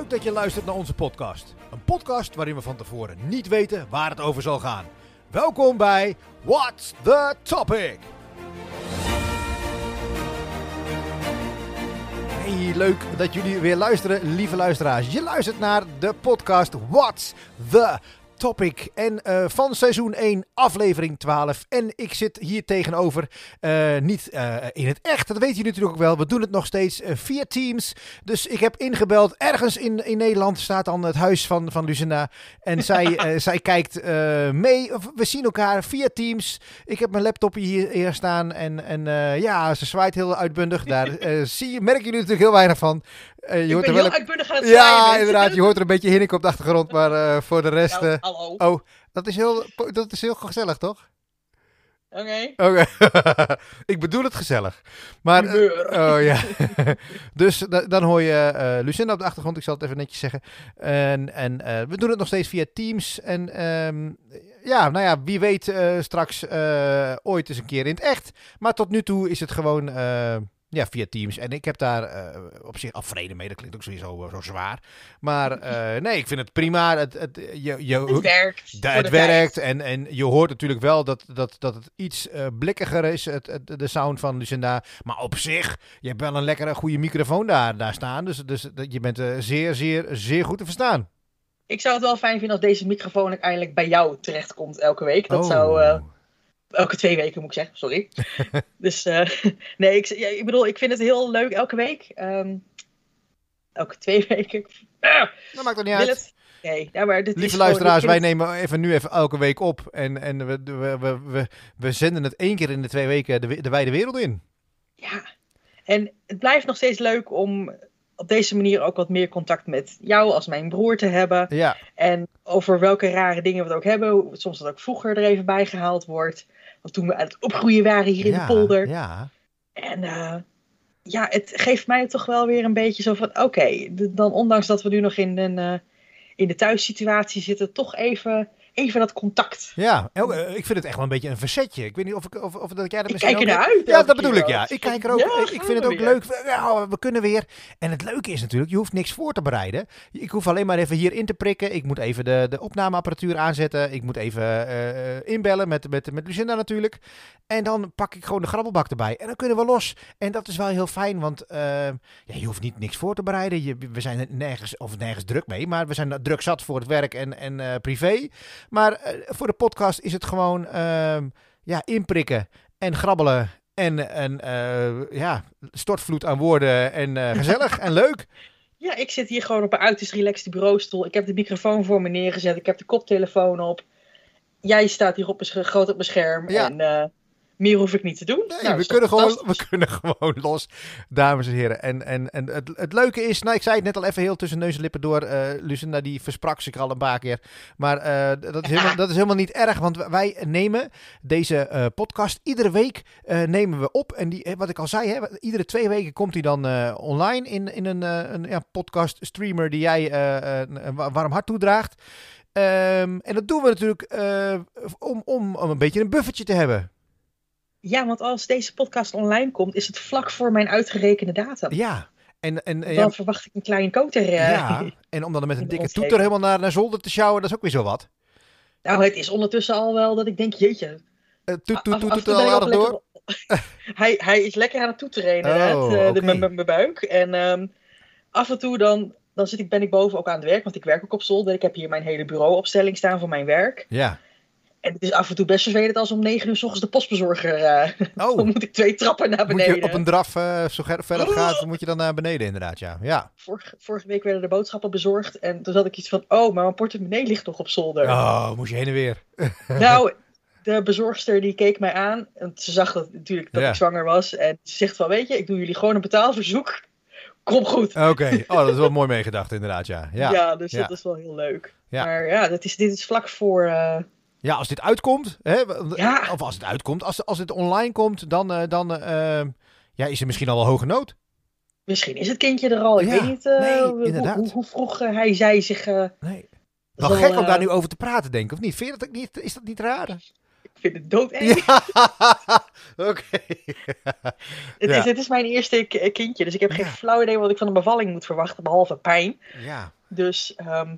Leuk dat je luistert naar onze podcast. Een podcast waarin we van tevoren niet weten waar het over zal gaan. Welkom bij What's the Topic? Hey, leuk dat jullie weer luisteren, lieve luisteraars. Je luistert naar de podcast What's the Topic. En uh, van seizoen 1, aflevering 12. En ik zit hier tegenover, uh, niet uh, in het echt, dat weet je natuurlijk ook wel. We doen het nog steeds via Teams. Dus ik heb ingebeld. Ergens in, in Nederland staat dan het huis van, van Lucinda. En zij, zij kijkt mee. We zien elkaar via Teams. Ik heb mijn laptop hier, hier staan. En, en ja, ze zwaait heel uitbundig. Daar zie je, merk je natuurlijk heel weinig van. Je ik ben heel een... uitbundig aan het Ja, inderdaad. Je hoort er een beetje hinnik op de achtergrond, maar voor de rest... Uh... hallo. Oh, dat is, heel, dat is heel gezellig, toch? Oké. Okay. Okay. ik bedoel het gezellig. Maar, oh ja. dus dan hoor je uh, Lucinda op de achtergrond, ik zal het even netjes zeggen. En, en uh, we doen het nog steeds via Teams. En um, ja, nou ja, wie weet straks ooit eens een keer in het echt. Maar tot nu toe is het gewoon ja, via Teams. En ik heb daar uh, op zich al vrede mee. Dat klinkt ook sowieso uh, zo zwaar. Maar uh, nee, ik vind het prima. Het, het, je, je, het werkt. Het werkt. En, en je hoort natuurlijk wel dat, dat, dat het iets blikkiger is, het, het, de sound van Lucinda. Maar op zich, je hebt wel een lekkere goede microfoon daar, daar staan. Dus, dus je bent zeer, zeer, zeer goed te verstaan. Ik zou het wel fijn vinden als deze microfoon uiteindelijk bij jou terechtkomt elke week. Dat oh. zou Elke twee weken moet ik zeggen, sorry. dus uh, nee, ik, ja, ik bedoel, ik vind het heel leuk elke week. Um, elke twee weken. Uh, dat maakt er niet uit. Het, nee, ja, maar dit Lieve luisteraars, wij nemen even nu even elke week op. En, en we, we, we, we, we zenden het één keer in de twee weken de, de wijde wereld in. Ja, en het blijft nog steeds leuk om op deze manier ook wat meer contact met jou als mijn broer te hebben. Ja. En over welke rare dingen we het ook hebben. Soms dat ook vroeger er even bij gehaald wordt. Want toen we aan het opgroeien waren hier in de polder. Ja. En uh, ja, het geeft mij toch wel weer een beetje zo van... Oké, okay, dan ondanks dat we nu nog in, een, uh, in de thuissituatie zitten... toch even even dat contact. Ja, eh, ik vind het echt wel een beetje een verzetje. Ik weet niet of, ik, of, of dat jij er misschien Ik kijk er naar uit. Ja, dat bedoel ik, ja. Ik kijk er ook, ja, ik vind het ook leuk. Ja, we kunnen weer. En het leuke is natuurlijk, je hoeft niks voor te bereiden. Ik hoef alleen maar even hier in te prikken. Ik moet even de, de opnameapparatuur aanzetten. Ik moet even uh, inbellen met, met, met Lucinda natuurlijk. En dan pak ik gewoon de grabbelbak erbij. En dan kunnen we los. En dat is wel heel fijn, want uh, ja, je hoeft niet niks voor te bereiden. Je, we zijn nergens, of nergens druk mee, maar we zijn druk zat voor het werk en, en uh, privé. Maar uh, voor de podcast is het gewoon uh, ja, inprikken en grabbelen. En, en uh, ja, stortvloed aan woorden en eh, gezellig en leuk. Ja, ik zit hier gewoon op een uiterst relaxed bureaustoel. Ik heb de microfoon voor me neergezet. Ik heb de koptelefoon op. Jij staat hier op een groot op mijn scherm. Ja. En meer hoef ik niet te doen. Nee, nou, we, kunnen gewoon, we kunnen gewoon los, dames en heren. En, en, en het, het leuke is, nou, ik zei het net al even heel tussen neus en lippen door. Uh, Lucinda, die versprak zich al een paar keer. Maar uh, dat, is helemaal, dat is helemaal niet erg, want wij nemen deze uh, podcast iedere week nemen we op. En die, wat ik al zei, hè, iedere twee weken komt hij dan online in, in een, een ja, podcast streamer die jij een warm hart toedraagt. Um, en dat doen we natuurlijk om, om, om een beetje een buffertje te hebben. Ja, want als deze podcast online komt, is het vlak voor mijn uitgerekende datum. Ja. En, en, dan ja, verwacht ik een klein koter. Uh, ja, en om dan met een dikke toeter helemaal naar, naar zolder te sjouwen, dat is ook weer zo wat. Nou, het is ondertussen al wel dat ik denk, jeetje. Uh, toet, toet, toet, toet, al aardig door? hij, hij is lekker aan het toeteren inderdaad, oh, okay. met mijn buik. En um, af en toe dan, dan zit ik, ben ik boven ook aan het werk, want ik werk ook op zolder. Ik heb hier mijn hele bureauopstelling staan voor mijn werk. Ja. En het is af en toe best vervelend als om negen uur s ochtends de postbezorger. Uh, oh. dan moet ik twee trappen naar beneden. Moet je op een draf, uh, zo ver het oh. gaat, moet je dan naar beneden inderdaad, ja. ja. Vorige, vorige week werden de boodschappen bezorgd. En toen had ik iets van, oh, maar mijn portemonnee ligt nog op zolder. Oh, moest je heen en weer. nou, de bezorgster die keek mij aan. En ze zag dat, natuurlijk dat ik zwanger was. En ze zegt van, weet je, ik doe jullie gewoon een betaalverzoek. Kom goed. Oké, oh, dat is wel mooi meegedacht inderdaad, ja. Ja, ja dus dat is wel heel leuk. Maar ja, dat is, dit is vlak voor... Uh, ja, als dit uitkomt, hè, of als het uitkomt, als, als het online komt, dan, uh, dan uh, ja, is er misschien al wel hoge nood. Misschien is het kindje er al. Ik ja, weet niet uh, nee, hoe, hoe, hoe, vroeg hij zei zich. nee. Wel gek om daar nu over te praten, denk ik, of niet? Vind je dat niet, is dat niet raar? Ik vind het doodeng. Ja, oké. Het, is, het is mijn eerste kindje, dus ik heb geen flauw idee wat ik van een bevalling moet verwachten, behalve pijn. Ja. Dus ehm,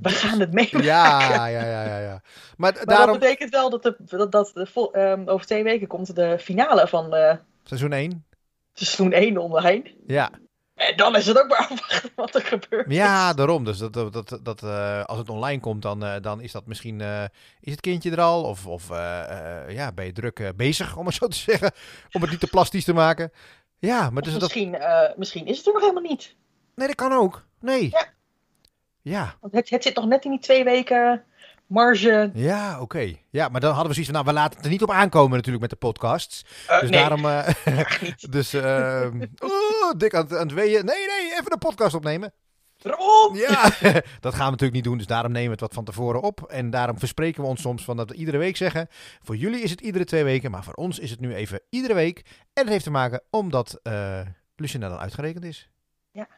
we gaan het meemaken. Ja, ja, ja, ja, ja. Maar daarom... dat betekent wel dat, de, dat, dat de vol- ehm, over twee weken komt de finale van eh, Seizoen 1? seizoen 1 online. Ja. En dan is het ook maar afwachten wat er gebeurt. Ja, daarom. Dus dat, dat, dat, dat, eh, als het online komt, dan, eh, dan is dat misschien... is het kindje er al? Of, of ja, ben je druk bezig, om het zo te zeggen? Om het niet te plastisch te maken. Ja, maar dus dat... misschien, eh, misschien is het er nog helemaal niet. Nee, dat kan ook. Nee. Ja. Ja, Want het, het zit nog net in die twee weken marge. ja oké. Ja, maar dan hadden we zoiets van, nou, we laten het er niet op aankomen natuurlijk met de podcasts. Eh, Dus nee, daarom... eh, dus, ehm oh, dik aan, het- aan het weeën. Nee, nee, even een podcast opnemen. Erom! Ja, dat gaan we natuurlijk niet doen, dus daarom nemen we het wat van tevoren op. En daarom verspreken we ons soms van dat we iedere week zeggen. Voor jullie is het iedere twee weken, maar voor ons is het nu even iedere week. En dat heeft te maken omdat eh Lucinda dan uitgerekend is. Ja.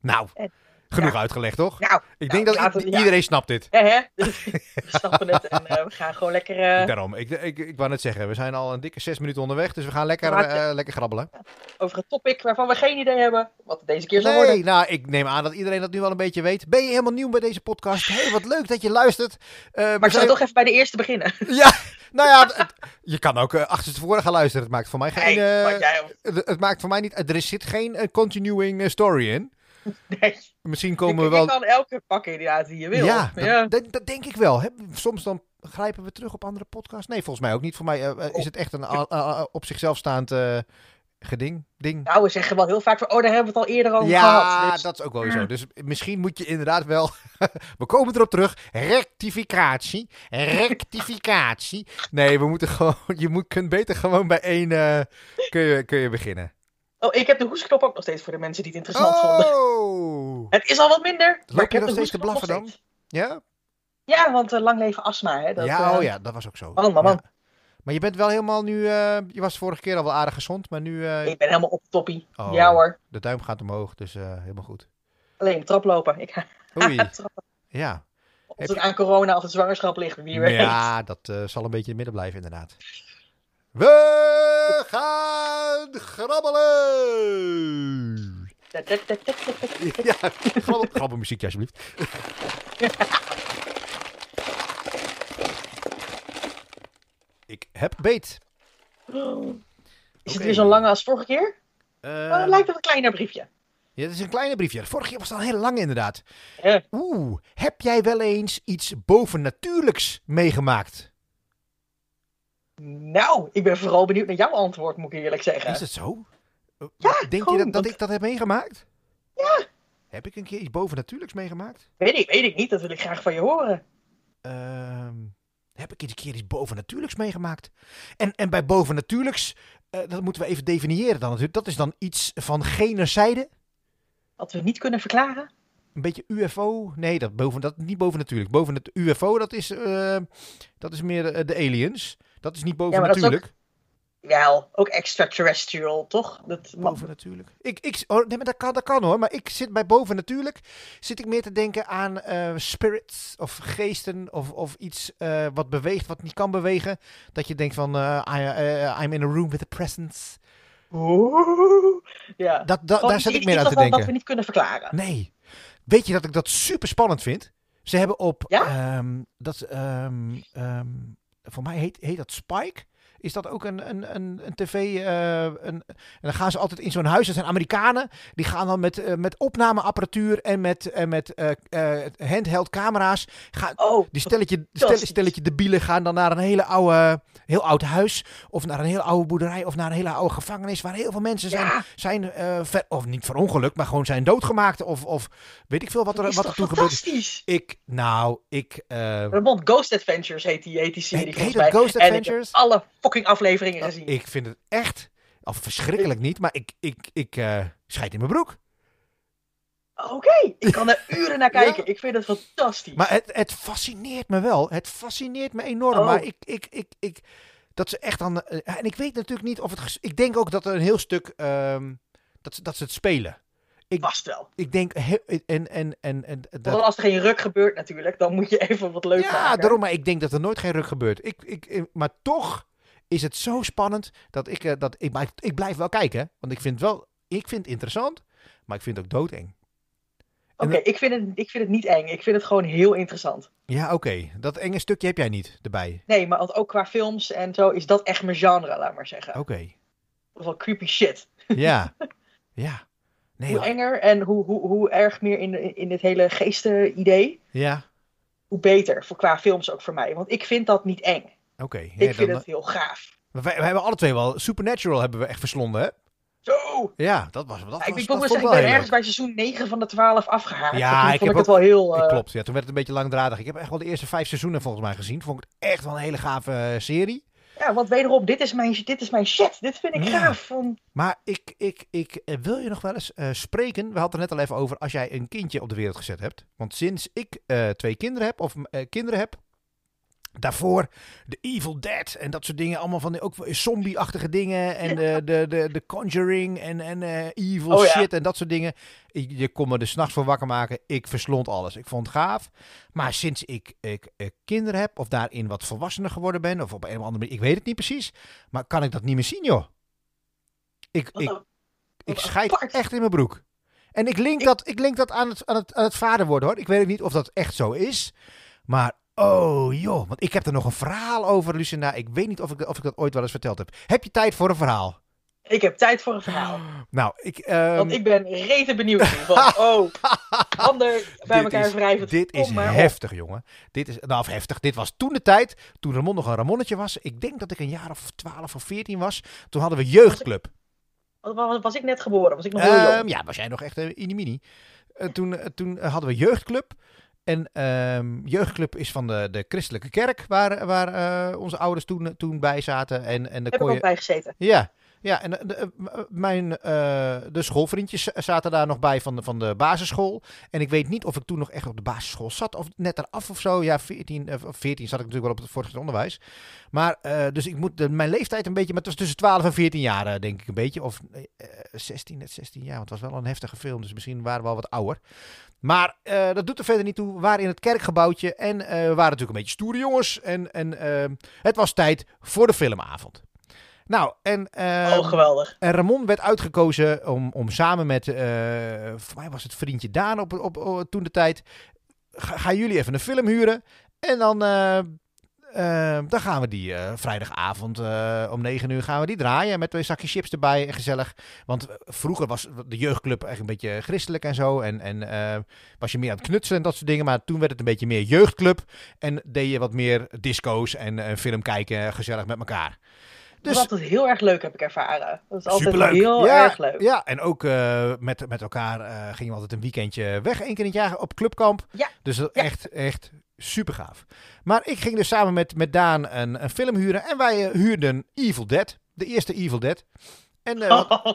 Nou, En- genoeg ja. uitgelegd, toch? Nou, Ik nou, denk dat we- ja. iedereen snapt dit. hè, hè? we snappen het en eh, we gaan gewoon lekker... eh, Daarom, ik, ik, ik wou net zeggen, we zijn al een dikke zes minuten onderweg, dus we gaan lekker, eh, lekker grabbelen. over een topic waarvan we geen idee hebben wat het deze keer zal worden. Nee, nou, ik neem aan dat iedereen dat nu wel een beetje weet. Ben je helemaal nieuw bij deze podcast? Hey, wat leuk dat je luistert. We Maar ik zal toch even bij de eerste beginnen. Ja, nou ja, het- je kan ook uh, achterstevoren gaan luisteren. Het maakt voor mij geen. Nee, maar jij, het, het maakt voor mij niet. Er zit geen continuing story in. nee. Misschien Je, komen we je wel. kan elke pakken inderdaad die je wil. Ja, dat, ja. Dat, dat denk ik wel. Hè. Soms dan grijpen we terug op andere podcasts. Nee, volgens mij ook niet. Voor mij eh, eh, is het echt een op zichzelf staand eh, geding. Ding. Nou, we zeggen wel heel vaak van, oh, daar hebben we het al eerder over Ja, gehad. Dus, dat is ook wel weer zo. Dus misschien moet je inderdaad wel. we komen erop terug. Rectificatie. Rectificatie. Nee, we moeten gewoon. Je moet, kunt beter gewoon bij één. kun, je, kun je beginnen. Oh, ik heb de hoesknop ook nog steeds voor de mensen die het interessant vonden. Oh! Het is al wat minder, Loop ik je heb nog steeds te blaffen dan? Ja? Ja, want eh, lang leven astma, hè. Dat, ja, eh, oh ja, dat was ook zo. Man, man, man. Ja. Maar je bent wel helemaal nu. eh, je was vorige keer al wel aardig gezond, maar nu. Ik ben helemaal op toppie. Oh. Ja hoor, de duim gaat omhoog, dus helemaal goed. alleen traplopen. Ik ga Oei, trappen. ja. Of het je- aan corona of het zwangerschap ligt, wie weet. Ja, dat zal een beetje in het midden blijven, inderdaad. We gaan grabbelen! Ja, grabbel, grabbelmuziekje alsjeblieft. Ik heb beet. Is het weer zo lang als vorige keer? Eh, Oh, het lijkt op een kleiner briefje. ja, het is een kleine briefje. Vorige keer was het al heel lang inderdaad. Ja. Oeh, heb jij wel eens iets bovennatuurlijks meegemaakt? Nou, ik ben vooral benieuwd naar jouw antwoord, moet ik eerlijk zeggen. Is het zo? Eh, Ja, Denk je dat, dat want- ik dat heb meegemaakt? Ja. Heb ik een keer iets bovennatuurlijks meegemaakt? Weet ik, weet ik niet, dat wil ik graag van je horen. Ehm, heb ik een keer iets bovennatuurlijks meegemaakt? En, en bij bovennatuurlijks, eh, dat moeten we even definiëren dan natuurlijk. Dat is dan iets van genezijde? Wat we niet kunnen verklaren. Een beetje UFO? Nee, dat, boven, dat niet bovennatuurlijk. Boven het UFO, dat is, eh, dat is meer de aliens. Dat is niet dat bovennatuurlijk. Wel, ook extraterrestrial, toch? Dat, Bovennatuurlijk. Ik, ik, oh, nee, maar dat kan, dat kan hoor. Maar ik zit bij bovennatuurlijk. Zit ik meer te denken aan eh, spirits of geesten of, of iets eh, wat beweegt, wat niet kan bewegen. Dat je denkt van, eh, I, I'm in a room with a presence. Oeh. Ja. Dat, dat, daar zit ik meer aan te denken. Wat we niet kunnen verklaren. Nee. Weet je dat ik dat super spannend vind? Ze hebben op, Ja? ehm, dat, ehm, voor mij heet, heet dat Spike. Is dat ook een, een, een, een tv? eh, een, en dan gaan ze altijd in zo'n huis. Dat zijn Amerikanen. Die gaan dan met, eh, met opnameapparatuur en met, en met eh, handheld camera's. Gaan, Oh, die stelletje, stel, fantastisch. stelletje debielen gaan dan naar een hele oude, heel oud huis. Of naar een heel oude boerderij. Of naar een hele oude gevangenis. Waar heel veel mensen zijn, ja, zijn ver- of niet per ongeluk, maar gewoon zijn doodgemaakt. Of, of weet ik veel wat er, wat er toen gebeurd is. Ik, nou, ik... Ramon, Ghost Adventures heet die, heet die serie Heet- heet. Ghost En ik heb Adventures? alle fucking afleveringen gezien. ik vind het echt, of verschrikkelijk niet, maar ik, ik, ik eh scheid in mijn broek. Oké, ik kan er uren naar Ja. kijken. Ik vind het fantastisch. Maar het, het fascineert me wel. Het fascineert me enorm. Oh. Maar ik, ik, ik, ik, dat ze echt dan. eh, en ik weet natuurlijk niet of het. Ik denk ook dat er een heel stuk. ehm, dat, ze, dat ze het spelen. Ik, Vast wel. Ik denk, en, en, en, en dat... als er geen ruk gebeurt natuurlijk, dan moet je even wat leuk ja, maken. Ja, daarom, maar ik denk dat er nooit geen ruk gebeurt. Ik, ik, maar toch is het zo spannend dat ik, uh, dat ik, maar ik, blijf wel kijken. Want ik vind het wel, ik vind het interessant, maar ik vind het ook doodeng. Oké, ik, vind het, ik vind het niet eng. Ik vind het gewoon heel interessant. Ja, oké. Dat enge stukje heb jij niet erbij. Nee, maar ook qua films en zo is dat echt mijn genre, laat maar zeggen. Oké. Okay. Dat is wel creepy shit. Ja, ja. Nee, hoe enger en hoe, hoe, hoe erg meer in, in dit hele geesten-idee, ja. hoe beter. Voor, qua films ook voor mij. Want ik vind dat niet eng. Oké. ik vind het heel gaaf. Wij, hebben alle twee wel Supernatural hebben we echt verslonden, hè? Zo! Ja, dat was dat ja, Ik, dat zeggen, ik ben ergens bij seizoen 9 van de 12 afgehaakt. Ja, toen ik vond heb ik het wel heel... Uh... Klopt, ja, toen werd het een beetje langdradig. Ik heb echt wel de eerste vijf seizoenen volgens mij gezien. Vond ik het echt wel een hele gave uh, serie. Ja, want wederom, dit is mijn, dit is mijn shit. Dit vind ik ja. gaaf. Van... Maar ik, ik, ik wil je nog wel eens uh, spreken. We hadden het net al even over als jij een kindje op de wereld gezet hebt. Want sinds ik uh, twee kinderen heb, of kinderen heb. Daarvoor de Evil Dead en dat soort dingen. Allemaal van die ook zombie-achtige dingen. En de, de, de, de Conjuring en, en evil oh, shit ja. en dat soort dingen. Je, je kon me er s'nachts voor wakker maken. Ik verslond alles. Ik vond het gaaf. Maar sinds ik, ik, ik, kinderen heb of daarin wat volwassener geworden ben. Of op een of andere manier. Ik weet het niet precies. Maar kan ik dat niet meer zien joh. Ik, ik, ik, ik scheid echt in mijn broek. En ik link, dat, ik link dat aan het, aan, het, aan het vader worden hoor. Ik weet niet of dat echt zo is. Maar Oh joh, want ik heb er nog een verhaal over, Lucinda. Ik weet niet of ik, of ik dat ooit wel eens verteld heb. Heb je tijd voor een verhaal? Ik heb tijd voor een verhaal. Nou, ik... Um... Want ik ben rete benieuwd. Van, oh, handen bij elkaar wrijven. Dit is heftig, jongen. Dit is, nou, heftig. Dit was toen de tijd, toen Ramon nog een Ramonnetje was. Ik denk dat ik een jaar of 12 of 14 was. Toen hadden we jeugdclub. Was ik, was, was ik net geboren? Was ik nog heel um, jong? Ja, was jij nog echt een uh, mini. Uh, toen, uh, toen hadden we jeugdclub. En um, jeugdclub is van de, de christelijke kerk, waar, waar uh, onze ouders toen, toen bij zaten. En, en de Heb kon ik ook bij gezeten. Ja, ja en de, de, mijn, uh, de schoolvriendjes zaten daar nog bij van de, van de basisschool. En ik weet niet of ik toen nog echt op de basisschool zat of net eraf of zo. Ja, 14, of 14 zat ik natuurlijk wel op het voortgezet onderwijs. Maar dus ik moet mijn leeftijd een beetje, maar het was tussen 12 en 14 jaar denk ik een beetje. Of uh, 16, net 16 jaar, want het was wel een heftige film. Dus misschien waren we al wat ouder. Maar dat doet er verder niet toe. We waren in het kerkgebouwtje en we waren natuurlijk een beetje stoere jongens. En, en het was tijd voor de filmavond. Nou, en, oh, geweldig. en Ramon werd uitgekozen om, om samen met, voor mij was het vriendje Daan op, op, op toen de tijd, ga, gaan jullie even een film huren. En dan, uh, dan gaan we die uh, vrijdagavond uh, om 9 uur gaan we die draaien. Met twee zakjes chips erbij. Gezellig. Want vroeger was de jeugdclub echt een beetje christelijk en zo. En, en was je meer aan het knutselen en dat soort dingen. Maar toen werd het een beetje meer jeugdclub. En deed je wat meer disco's en film kijken. Gezellig met elkaar. Dus, dat is altijd heel erg leuk, heb ik ervaren. Dat is altijd superleuk. heel ja, erg leuk. Ja, en ook uh, met, met elkaar uh, gingen we altijd een weekendje weg. één keer in het jaar op clubkamp. Ja. Dus dat ja. echt, echt super gaaf. Maar ik ging dus samen met, met Daan een, een film huren. En wij uh, huurden Evil Dead. De eerste Evil Dead. En uh, we,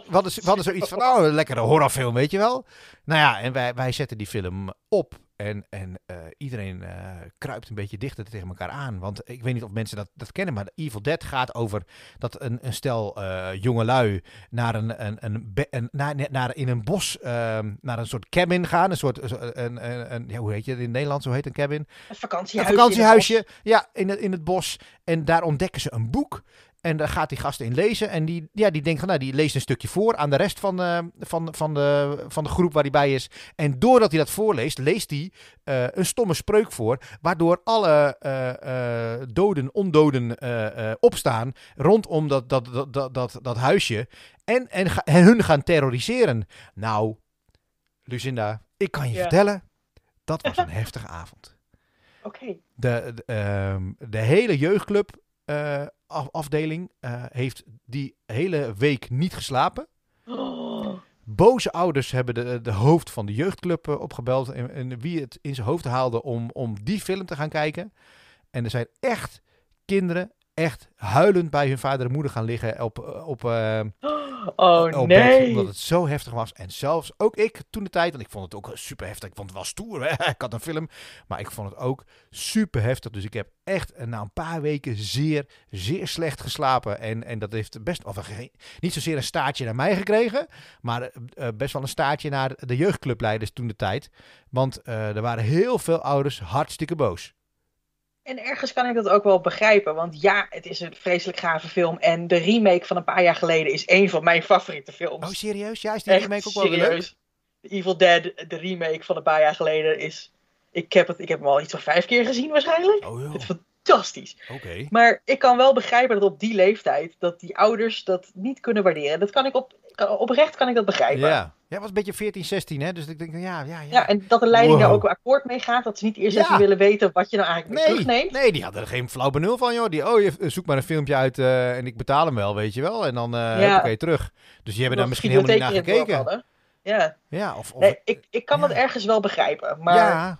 hadden, we hadden zoiets van, oh, een lekkere horrorfilm, weet je wel. Nou ja, en wij, wij zetten die film op. En, en uh, iedereen uh, kruipt een beetje dichter tegen elkaar aan. Want ik weet niet of mensen dat, dat kennen, maar Evil Dead gaat over dat een, een stel uh, jongelui naar een, een, een, een naar, naar, in een bos, naar een soort cabin gaan. Een soort, een, een, een, ja, hoe heet je het in Nederland? Zo heet een cabin. Een vakantiehuisje. Een vakantiehuisje, in ja, in het, in het bos. En daar ontdekken ze een boek. En daar gaat die gast in lezen. En die, ja, die denkt van, nou, die leest een stukje voor aan de rest van de, van, van de, van de groep waar hij bij is. En doordat hij dat voorleest, leest hij uh, een stomme spreuk voor. Waardoor alle uh, uh, doden, ondoden opstaan rondom dat, dat, dat, dat, dat, dat huisje. En, en, en hun gaan terroriseren. Nou, Lucinda, ik kan je ja. vertellen, dat was een heftige avond. Oké. Okay. De, de, um, de hele jeugdclub afdeling uh, heeft die hele week niet geslapen. Oh. Boze ouders hebben de, de hoofd van de jeugdclub uh, opgebeld. En, en, wie het in zijn hoofd haalde om, om die film te gaan kijken. En er zijn echt kinderen echt huilend bij hun vader en moeder gaan liggen op, op, uh, Oh, nee. omdat het zo heftig was. En zelfs ook ik toen de tijd, want ik vond het ook super heftig. Ik vond het wel stoer. Hè? Ik had een film, maar ik vond het ook super heftig. Dus ik heb echt na een paar weken zeer, zeer slecht geslapen. En, en dat heeft best, of niet zozeer een staartje naar mij gekregen, maar uh, best wel een staartje naar de jeugdclubleiders toen de tijd. Want uh, er waren heel veel ouders hartstikke boos. En ergens kan ik dat ook wel begrijpen. Want ja, het is een vreselijk gave film. En de remake van een paar jaar geleden is een van mijn favoriete films. Oh, serieus? Ja, is die remake ook wel serieus. leuk? Evil Dead, de remake van een paar jaar geleden, is... Ik heb, het, ik heb hem al iets van vijf keer gezien waarschijnlijk. Oh, het is fantastisch. Oké. Maar ik kan wel begrijpen dat op die leeftijd, dat die ouders dat niet kunnen waarderen. Dat kan ik op, oprecht kan ik dat begrijpen. Ja. Ja, was een beetje 14, 16, hè? Dus ik denk, ja, ja, ja. Ja, en dat de leiding daar ook akkoord mee gaat. Dat ze niet eerst even willen weten wat je nou eigenlijk nee, terugneemt. Nee, die hadden er geen flauw benul van, joh. Die, oh, je zoek maar een filmpje uit uh, en ik betaal hem wel, weet je wel. En dan uh, ja. oké, terug. Dus die hebben daar misschien helemaal niet naar gekeken. Ja. Ja, of... of nee, ik, ik kan dat ergens wel begrijpen, maar... Ja.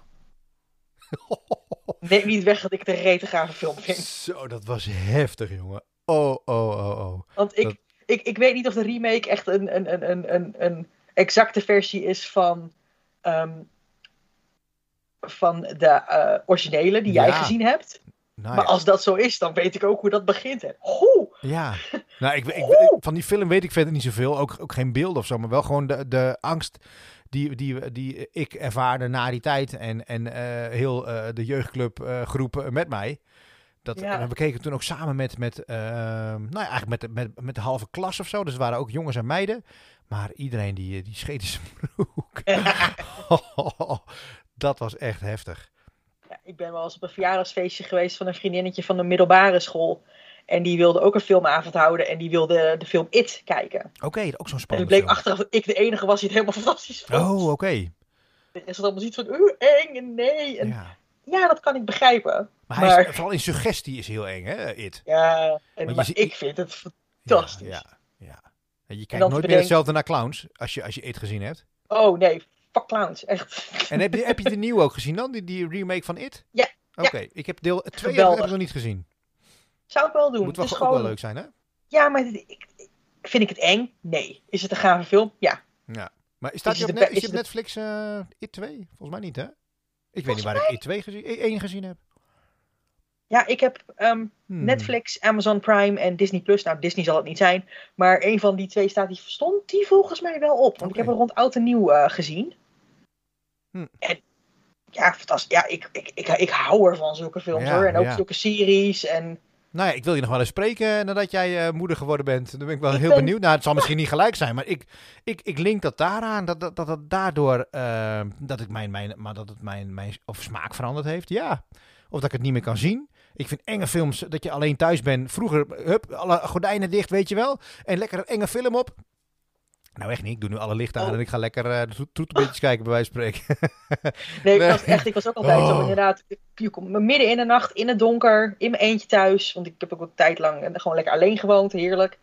Neem niet weg dat ik het een film vind. Zo, dat was heftig, jongen. Oh, oh, oh, oh. Want ik, ik, ik weet niet of de remake echt een, een, een, een, een exacte versie is van, um, van de uh, originele die jij gezien hebt. Nou, maar als dat zo is, dan weet ik ook hoe dat begint. Hè. Ja, nou, ik, ik, van die film weet ik verder niet zoveel. Ook, ook geen beeld of zo, maar wel gewoon de, de angst die, die, die ik ervaarde na die tijd. En, en uh, heel uh, de jeugdclub uh, groep met mij. Dat, ja. We keken toen ook samen met, met, nou ja, eigenlijk met, met, met de halve klas of zo. Dus er waren ook jongens en meiden. Maar iedereen die, die scheet zijn broek. dat was echt heftig. Ja, ik ben wel eens op een verjaardagsfeestje geweest van een vriendinnetje van de middelbare school. En die wilde ook een filmavond houden en die wilde de film It kijken. Oké, ook zo'n spannend En het bleek achteraf dat ik de enige was die het helemaal fantastisch vond. Oh, oké. Okay. Er is allemaal zoiets van, oeh, eng en nee. En ja. ja. dat kan ik begrijpen. Maar, maar... Is, vooral in suggestie is heel eng, hè, It. Ja, en, maar ik vind het fantastisch. ja. ja. Je kijkt nooit meer hetzelfde naar clowns als je, als je It gezien hebt. Oh nee, fuck clowns, echt. En heb je, heb je de nieuwe ook gezien dan, die, die remake van It? Ja. Oké, ik heb deel 2 heb ik nog niet gezien. Zou ik wel doen. Moet wel, gewoon... wel leuk zijn, hè? Ja, maar ik, vind ik het eng? Nee. Is het een gave film? Ja. Ja. Maar staat is, op, net, is, op Netflix uh, It 2? Volgens mij niet, hè? Ik weet niet waar ik It 2 gezien, 1 gezien heb. Ja, ik heb um, Netflix, Amazon Prime en Disney Plus. Nou, Disney zal het niet zijn. Maar een van die twee staat, die stond die volgens mij wel op. Want ik heb hem rond oud en nieuw uh, gezien. Hmm. En ja, fantastisch. Ja, ik, ik, ik, ik hou ervan, zulke films hoor. En ook ja. zulke series. En... Nou ja, ik wil je nog wel eens spreken nadat jij uh, moeder geworden bent. Dan ben ik wel heel benieuwd. Nou, het zal misschien niet gelijk zijn, maar ik, ik, ik link dat daaraan. Dat dat, dat, dat daardoor, uh, dat, ik mijn, mijn, maar dat het mijn, mijn of smaak veranderd heeft. Ja. Of dat ik het niet meer kan zien. Ik vind enge films dat je alleen thuis bent. Vroeger, hup, alle gordijnen dicht, weet je wel. En lekker een enge film op. Nou, echt niet. Ik doe nu alle lichten aan oh. en ik ga lekker uh, de kijken, bij wijze van spreken. nee, ik was, echt, ik was ook altijd oh. zo, inderdaad. Je komt midden in de nacht, in het donker, in mijn eentje thuis. Want ik heb ook een tijd lang gewoon lekker alleen gewoond, heerlijk.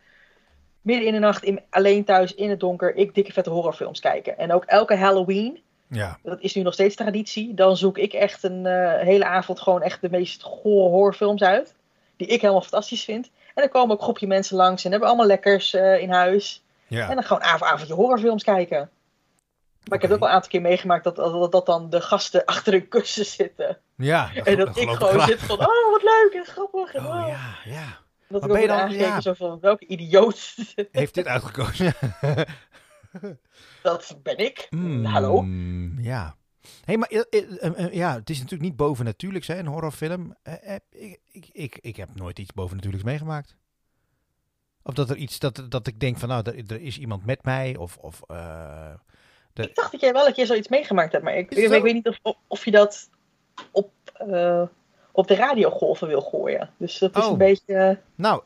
Midden in de nacht, in, alleen thuis, in het donker, ik dikke vette horrorfilms kijken. En ook elke Halloween ja. Dat is nu nog steeds traditie. Dan zoek ik echt een uh, hele avond gewoon echt de meest gore horrorfilms uit. Die ik helemaal fantastisch vind. En dan komen ook een groepje mensen langs en hebben allemaal lekkers uh, in huis. Ja. En dan gewoon avond, avondje horrorfilms kijken. Maar okay. ik heb ook al een aantal keer meegemaakt dat, dat, dat, dan de gasten achter een kussen zitten. Ja, dat en dat, ik gewoon zit van, oh wat leuk en grappig. En, oh, oh. ja, ja. Dat maar ik ook ben je dan, ja. zo van, welke idioot heeft dit uitgekozen? dat ben ik. Mm, Hallo. Ja. hey, maar eh, eh, eh, ja, het is natuurlijk niet bovennatuurlijks, hè, een horrorfilm. ik, ik, ik, ik heb nooit iets bovennatuurlijks meegemaakt. Of dat er iets, dat, dat ik denk van, nou, er, er is iemand met mij, of... of de... Ik dacht dat jij wel een keer zoiets meegemaakt hebt, maar ik, ik, weet niet of, of je dat op, op de radiogolven wil gooien. Dus dat is een oh. beetje... Nou,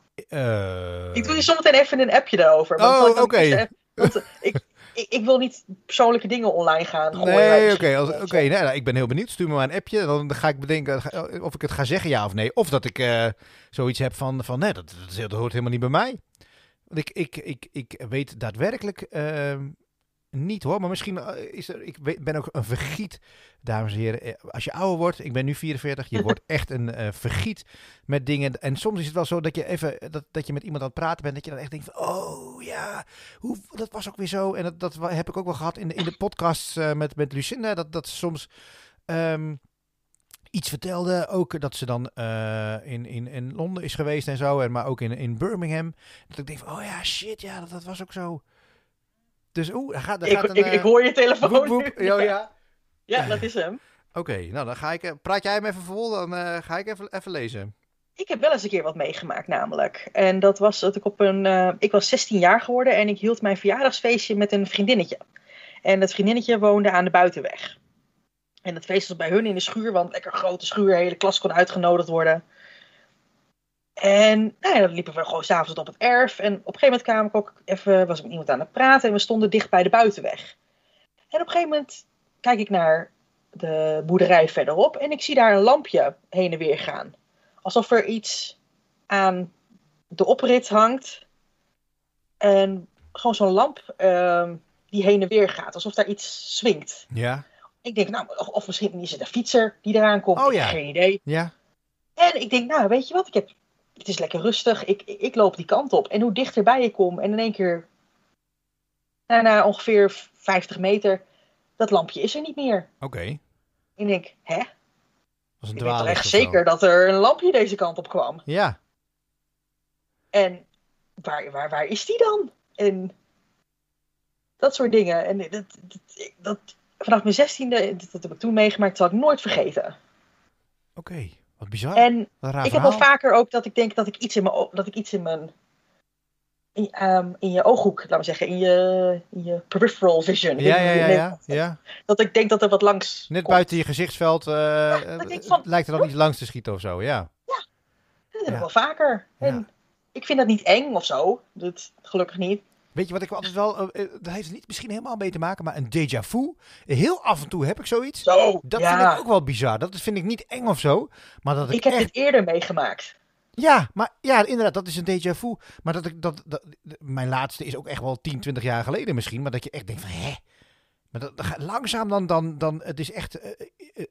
Ik doe je zometeen even een appje daarover. Oh, oké. Okay. Want eh, ik, ik, ik, wil niet persoonlijke dingen online gaan. Nee, oké. Okay, oké nee, nou, ik ben heel benieuwd. Stuur me maar een appje. Dan ga ik bedenken eh, of ik het ga zeggen, ja of nee. Of dat ik uh, zoiets heb van, van nee, dat, dat, hoort helemaal niet bij mij. Want ik, ik, ik, ik weet daadwerkelijk... Uh, niet hoor, maar misschien eh, is er. Ik ben ook een vergiet, dames en heren. Eh, Als je ouder wordt, ik ben nu 44, je wordt echt een eh, vergiet met dingen. En soms is het wel zo dat je even dat, dat je met iemand aan het praten bent, dat je dan echt denkt van, oh ja, hoe, dat was ook weer zo. En dat, dat heb ik ook wel gehad in de, in de podcast met, met Lucinda, dat, dat soms ehm, iets vertelde. Ook dat ze dan in, in, in Londen is geweest en zo, en maar ook in, in Birmingham. Dat ik denk van, oh ja, shit, ja, dat, dat was ook zo. Dus oeh, gaat, daar Ik, gaat een... ik, eh, ik hoor je telefoon. woep, woep. nu. Ja, ja. Ja, dat is hem. Oké, nou dan ga ik. eh, Praat jij hem even vol, dan eh, ga ik even, even lezen. Ik heb wel eens een keer wat meegemaakt, namelijk. En dat was dat ik op een. ik was 16 jaar geworden en ik hield mijn verjaardagsfeestje met een vriendinnetje. En dat vriendinnetje woonde aan de buitenweg. En dat feest was bij hun in de schuur, want lekker grote schuur, de hele klas kon uitgenodigd worden. En nou ja, dan liepen we gewoon s'avonds op het erf. En op een gegeven moment kwam ik ook even, was ik met iemand aan het praten en we stonden dicht bij de buitenweg. En op een gegeven moment kijk ik naar de boerderij verderop en ik zie daar een lampje heen en weer gaan alsof er iets aan de oprit hangt. En gewoon zo'n lamp ehm, die heen en weer gaat. Alsof daar iets swingt. Ja. Ik denk, nou, of, of misschien is het een fietser die eraan komt. Oh ja. Geen idee. Ja. En ik denk, nou, weet je wat? Ik heb, het is lekker rustig. Ik, ik, ik loop die kant op. En hoe dichterbij ik kom. En in één keer, nou, na ongeveer 50 meter, dat lampje is er niet meer. Oké. En ik denk, hè? Dat was een Ik weet toch echt zeker dat er een lampje deze kant op kwam. Ja. En waar, waar, waar is die dan? En dat soort dingen. En dat, dat, dat, vanaf mijn zestiende, dat, dat heb ik toen meegemaakt, dat zal ik nooit vergeten. Oké. Wat bizar. En Wat ik heb wel vaker ook dat ik denk dat ik iets in mijn, dat ik iets in mijn, in, ehm, in je ooghoek, laten we zeggen, in je, in je peripheral vision. Ja, ja, ja, ja, ja. Dat ik denk dat er wat langs Net komt. buiten je gezichtsveld eh, eh, van- lijkt er dan iets langs te schieten of zo, ja. Dat heb ik Ja. wel vaker. En Ja. ik vind dat niet eng of zo. Dat, gelukkig niet. Weet je wat ik altijd wel, eh, dat heeft er niet misschien helemaal mee te maken, maar een déjà vu. Heel af en toe heb ik zoiets. Zo, Dat ja. vind ik ook wel bizar. Dat vind ik niet eng of zo. Maar dat ik, Ik heb echt... dit eerder meegemaakt. Ja, maar ja, inderdaad, dat is een déjà vu. Maar dat ik dat, dat mijn laatste is ook echt wel 10, 20 jaar geleden misschien, maar dat je echt denkt van hè. Maar dat, langzaam dan dan dan het is echt eh,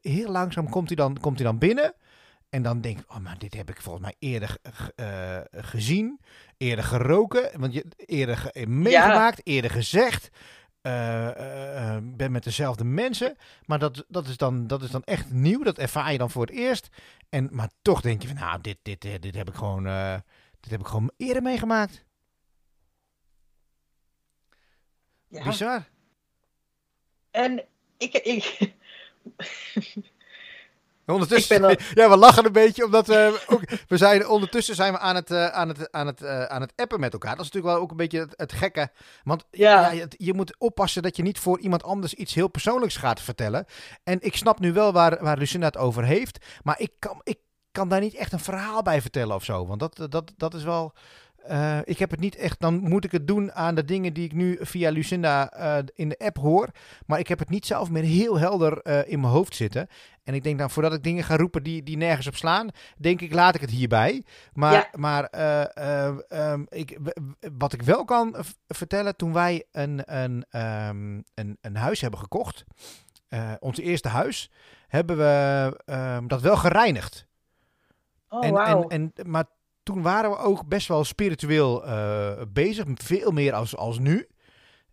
heel langzaam komt hij dan komt hij dan binnen en dan denk ik, oh maar dit heb ik volgens mij eerder eh, gezien, eerder geroken, want je eerder eh, meegemaakt, eerder gezegd. eh, ben met dezelfde mensen, maar dat, dat, is dan, dat is dan echt nieuw. Dat ervaar je dan voor het eerst. En, maar toch denk je van, nou, dit, dit, dit, dit heb ik gewoon, dit heb ik gewoon eerder meegemaakt. Ja. Bizar. En ik, ik, Ondertussen, ja, we lachen een beetje, omdat we ook, we zijn ondertussen zijn we aan het, eh, aan, het, aan, het, eh, aan het appen met elkaar. Dat is natuurlijk wel ook een beetje het, het gekke. Want ja. Je moet oppassen dat je niet voor iemand anders iets heel persoonlijks gaat vertellen. En ik snap nu wel waar, waar Lucinda het over heeft, maar ik kan, ik kan daar niet echt een verhaal bij vertellen of zo. Want dat, dat, dat is wel. Eh, ik heb het niet echt. Dan moet ik het doen aan de dingen die ik nu via Lucinda eh, in de app hoor. Maar ik heb het niet zelf meer heel helder eh, in mijn hoofd zitten. En ik denk dan, voordat ik dingen ga roepen die, die nergens op slaan, denk ik, laat ik het hierbij. Maar, Ja. maar eh, eh, ehm, ik, wat ik wel kan vertellen, toen wij een, een, ehm, een, een huis hebben gekocht, ons eerste huis, hebben we ehm, dat wel gereinigd. oh en, wauw. en, en, maar toen waren we ook best wel spiritueel eh, bezig, veel meer als, als nu.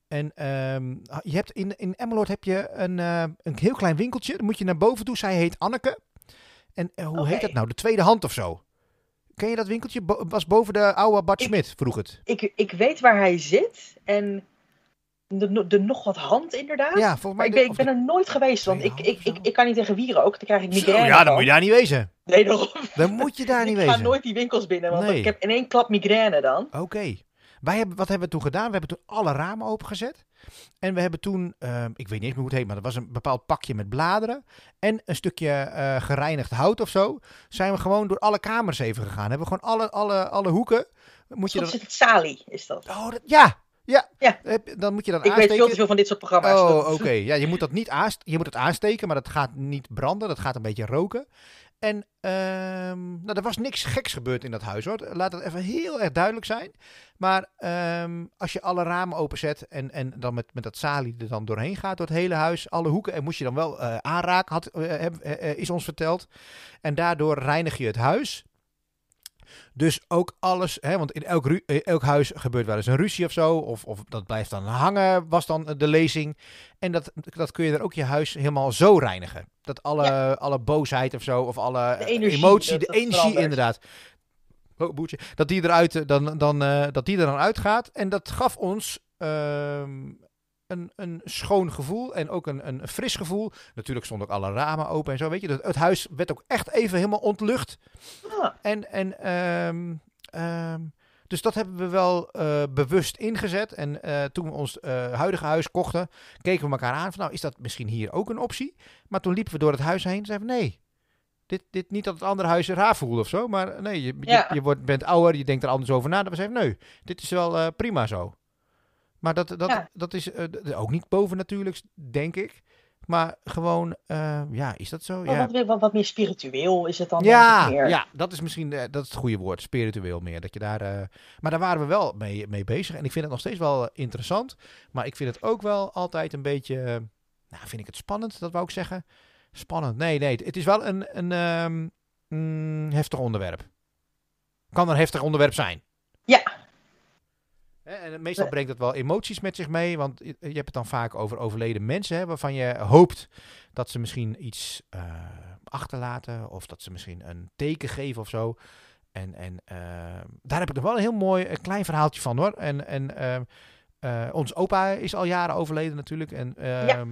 En ehm, je hebt in, in Emmeloord heb je een, eh, een heel klein winkeltje. Dan moet je naar boven toe. Zij heet Anneke. En eh, hoe heet dat nou? De tweede hand of zo. Ken je dat winkeltje? Bo- was boven de oude Bart Smit, vroeg het. ik, ik weet waar hij zit. En de, de nog wat hand inderdaad. Ja, volgens maar mij. ik de- ben, ik ben er nooit geweest. Want ik, ik, ik, ik kan niet tegen wieren ook. Dan krijg ik Zo, migraine. ja, dan van. moet je daar niet wezen. Nee, daarom. Dan moet je daar niet ik ga wezen. nooit die winkels binnen. Want Nee. ik heb in één klap migraine dan. Oké. Wij hebben, wat hebben we toen gedaan? We hebben toen alle ramen opengezet. En we hebben toen, ehm, ik weet niet eens meer hoe het heet, maar dat was een bepaald pakje met bladeren. En een stukje eh, gereinigd hout of zo. Zijn we gewoon door alle kamers even gegaan. Hebben we gewoon alle, alle, alle hoeken. Moet je dan... het Sali, is dat. Oh, dat- ja, ja. Ja. Dan moet je dan Ik weet aansteken. veel te veel van dit soort programma's. Oh, Dat- oké. Ja, je moet dat niet aanst je moet het aansteken, maar dat gaat niet branden. Dat gaat een beetje roken. En ehm, nou, er was niks geks gebeurd in dat huis hoor. Laat het even heel erg duidelijk zijn. Maar ehm, als je alle ramen openzet en, en dan met, met dat salie er dan doorheen gaat door het hele huis, alle hoeken, en moest je dan wel uh, aanraken, had, uh, is ons verteld. En daardoor reinig je het huis. Dus ook alles, hè, want in elk, elk huis gebeurt wel eens een ruzie of zo. Of, of dat blijft dan hangen, was dan de lezing. En dat, dat kun je er ook je huis helemaal zo reinigen. Dat alle, alle boosheid of zo, of alle emotie, de energie inderdaad. Oh, boetje. Dat die eruit dan, dan, uh, dat die er dan uitgaat. En dat gaf ons uh, een, een schoon gevoel en ook een, een fris gevoel. Natuurlijk stonden ook alle ramen open en zo, weet je. Het, het huis werd ook echt even helemaal ontlucht. En, en um, um, dus dat hebben we wel uh, bewust ingezet. En uh, toen we ons uh, huidige huis kochten, keken we elkaar aan van nou, is dat misschien hier ook een optie? Maar toen liepen we door het huis heen en zeiden we nee. Dit, dit, niet dat het andere huis raar voelde of zo, maar nee, je, ja. je, je, wordt, bent ouder, je denkt er anders over na. Dat we zeiden nee, dit is wel prima zo. Maar dat, dat, dat is uh, ook niet bovennatuurlijks, denk ik. Maar gewoon, uh, ja, is dat zo? Ja. Wat, wat, wat, meer spiritueel is het dan? Ja, meer. ja dat is misschien uh, dat is het goede woord, spiritueel meer. Dat je daar, uh, maar daar waren we wel mee, mee bezig. En ik vind het nog steeds wel interessant. Maar ik vind het ook wel altijd een beetje, nou, vind ik het spannend, dat wou ik zeggen. Spannend, nee, nee. Het is wel een, een um, mm, heftig onderwerp. Kan een heftig onderwerp zijn. Ja, en meestal brengt dat wel emoties met zich mee, want je hebt het dan vaak over overleden mensen, hè, waarvan je hoopt dat ze misschien iets uh, achterlaten of dat ze misschien een teken geven of zo. En, en uh, daar heb ik nog wel een heel mooi een klein verhaaltje van hoor. En, en uh, ons opa is al jaren overleden natuurlijk. En ja.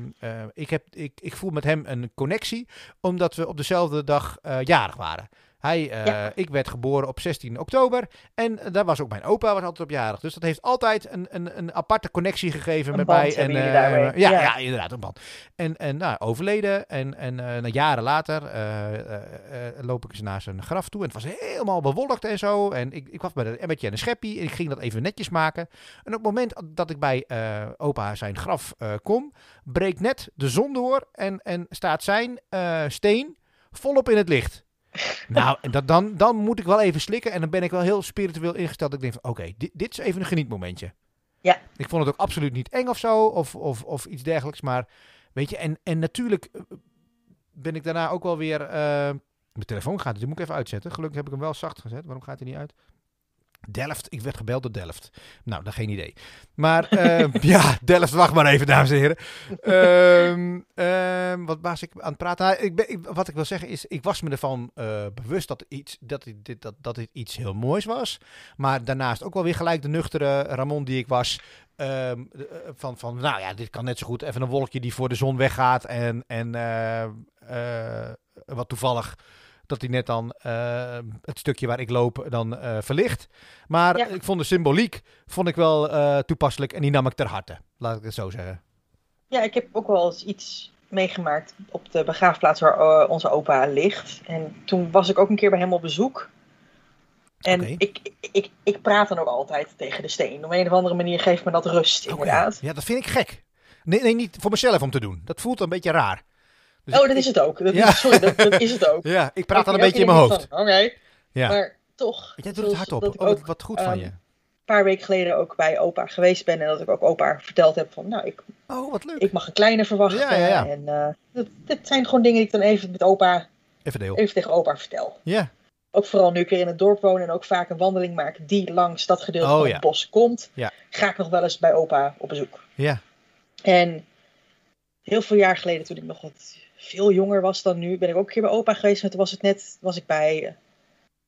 ik, heb, ik, ik voel met hem een connectie, omdat we op dezelfde dag jarig waren. Hij, uh, Ik werd geboren op 16 oktober. En daar was ook mijn opa was altijd op jarig. Dus dat heeft altijd een, een, een aparte connectie gegeven een met mij. En, uh, ja, ja, ja. inderdaad, een band. En, en nou, overleden. En, en uh, jaren later loop ik eens naar zijn graf toe. En het was helemaal bewolkt en zo. En ik, ik was met een emmetje en een scheppie. En ik ging dat even netjes maken. En op het moment dat ik bij opa zijn graf kom, breekt net de zon door. En, en staat zijn steen volop in het licht. Nou, dat, dan, dan moet ik wel even slikken. En dan ben ik wel heel spiritueel ingesteld. Ik denk van, oké, dit, dit is even een genietmomentje. Ja. Ik vond het ook absoluut niet eng of zo. Of, of, of iets dergelijks. Maar, weet je, en, en natuurlijk eh, ben ik daarna ook wel weer... Uh, mijn telefoon gaat, dus die moet ik even uitzetten. Gelukkig heb ik hem wel zacht gezet. Waarom gaat hij niet uit? Delft. Ik werd gebeld door Delft. Nou, dat geen idee. Maar uh, ja, Delft, wacht maar even, dames en heren. Um, um, wat was ik aan het praten? Nou, ik ben, ik, wat ik wil zeggen is, ik was me ervan uh, bewust dat, iets, dat, dit, dat, dat dit iets heel moois was. Maar daarnaast ook wel weer gelijk de nuchtere Ramon die ik was. Um, van, van, nou ja, dit kan net zo goed even een wolkje die voor de zon weggaat. En, en uh, wat toevallig dat hij net dan uh, het stukje waar ik loop dan uh, verlicht. Maar ja. ik vond de symboliek vond ik wel uh, toepasselijk en die nam ik ter harte. Laat ik het zo zeggen. Ja, ik heb ook wel eens iets meegemaakt op de begraafplaats waar onze opa ligt. En toen was ik ook een keer bij hem op bezoek. En okay. ik, ik, ik praat dan ook altijd tegen de steen. Op een of andere manier geeft me dat rust, inderdaad. Okay. Ja, dat vind ik gek. Nee, nee, niet voor mezelf om te doen. Dat voelt een beetje raar. Dus oh, dat is het ook. Dat ja. is, sorry, dat, dat, is het ook. Ja, ik praat dan een beetje in mijn hoofd. Oké, okay. ja. maar toch. Jij doet het hardop. Dat oh, wat, wat goed um, van je. Een paar weken geleden ook bij opa geweest ben en dat ik ook opa verteld heb van, nou, ik, oh, wat leuk. ik mag een kleine verwachten. Ja, ja, ja. En uh, dat, zijn gewoon dingen die ik dan even met opa, even, deel. even tegen opa vertel. Ja. Ook vooral nu ik weer in het dorp woon en ook vaak een wandeling maak die langs dat gedeelte oh, van het bos komt, ja. ga ik nog wel eens bij opa op bezoek. Ja. En heel veel jaar geleden, toen ik nog wat veel jonger was dan nu, ben ik ook een keer bij opa geweest. En toen was het net, was ik bij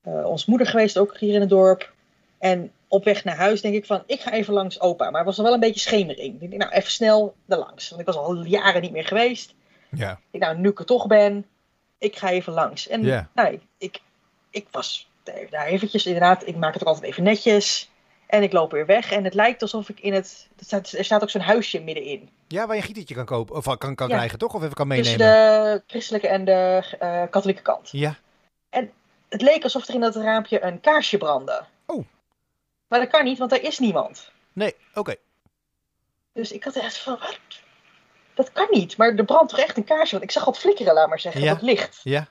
uh, ons moeder geweest, ook hier in het dorp. En op weg naar huis denk ik van, ik ga even langs opa. Maar het was er wel een beetje schemering. Ik denk, nou, even snel er langs. Want ik was al jaren niet meer geweest. Ja. Ik, nou, nu ik er toch ben, ik ga even langs. En nou, ik, ik, ik was daar eventjes, inderdaad, ik maak het ook altijd even netjes. En ik loop weer weg. En het lijkt alsof ik in het. Er staat, er staat ook zo'n huisje middenin. Ja, waar je een gietertje kan kopen. Of kan, kan ja. krijgen, toch? Of even kan meenemen. Tussen de christelijke en de uh, katholieke kant. Ja. En het leek alsof er in dat raampje een kaarsje brandde. Oh. Maar dat kan niet, want er is niemand. Nee, oké. Okay. Dus ik had echt van. Wat? Dat kan niet. Maar er brandt toch echt een kaarsje? Want ik zag wat flikkeren, laat maar zeggen. Ja. Dat licht. Ja.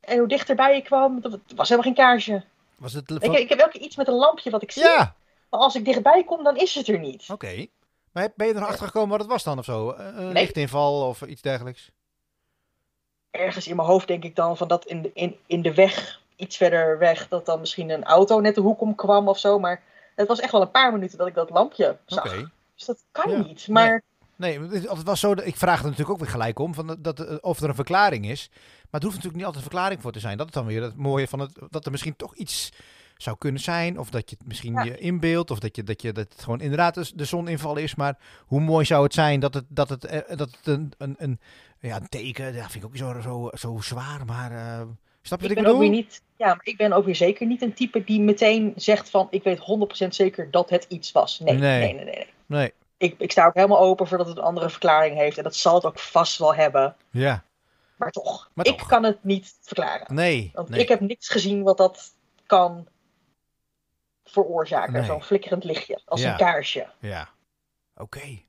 En hoe dichterbij je kwam, er was helemaal geen kaarsje. Was het ik, ik, heb elke keer iets met een lampje wat ik zie. Ja. Maar als ik dichtbij kom, dan is het er niet. Oké. Maar ben je er nog achter gekomen wat het was dan of zo? Een nee. lichtinval of iets dergelijks? Ergens in mijn hoofd denk ik dan van dat in de, in, in de weg, iets verder weg, dat dan misschien een auto net de hoek om kwam of zo. Maar het was echt wel een paar minuten dat ik dat lampje zag. Oké. Dus dat kan niet. Maar... Nee. nee, het was zo. Ik vraag er natuurlijk ook weer gelijk om van dat, of er een verklaring is. Maar het hoeft natuurlijk niet altijd een verklaring voor te zijn. Dat is dan weer het mooie van het. Dat er misschien toch iets zou kunnen zijn. Of dat je het misschien je inbeeldt. Of dat, je, dat, je, dat het gewoon inderdaad de zoninval is. Maar hoe mooi zou het zijn dat het, dat het, eh, dat het een, een, een, ja, een teken. Dat vind ik ook zo, zo, zo zwaar. Maar uh, snap je ik wat ik bedoel? Ook weer niet, ja, maar ik ben ook weer zeker niet een type die meteen zegt van... Ik weet 100% zeker dat het iets was. Nee, nee, nee, nee. nee. nee. Ik, ik sta ook helemaal open voor dat het een andere verklaring heeft. En dat zal het ook vast wel hebben. Ja. Maar toch, maar ik kan het niet verklaren. Nee. Want ik heb niks gezien wat dat kan veroorzaken. Zo'n flikkerend lichtje, als een kaarsje. Ja, oké.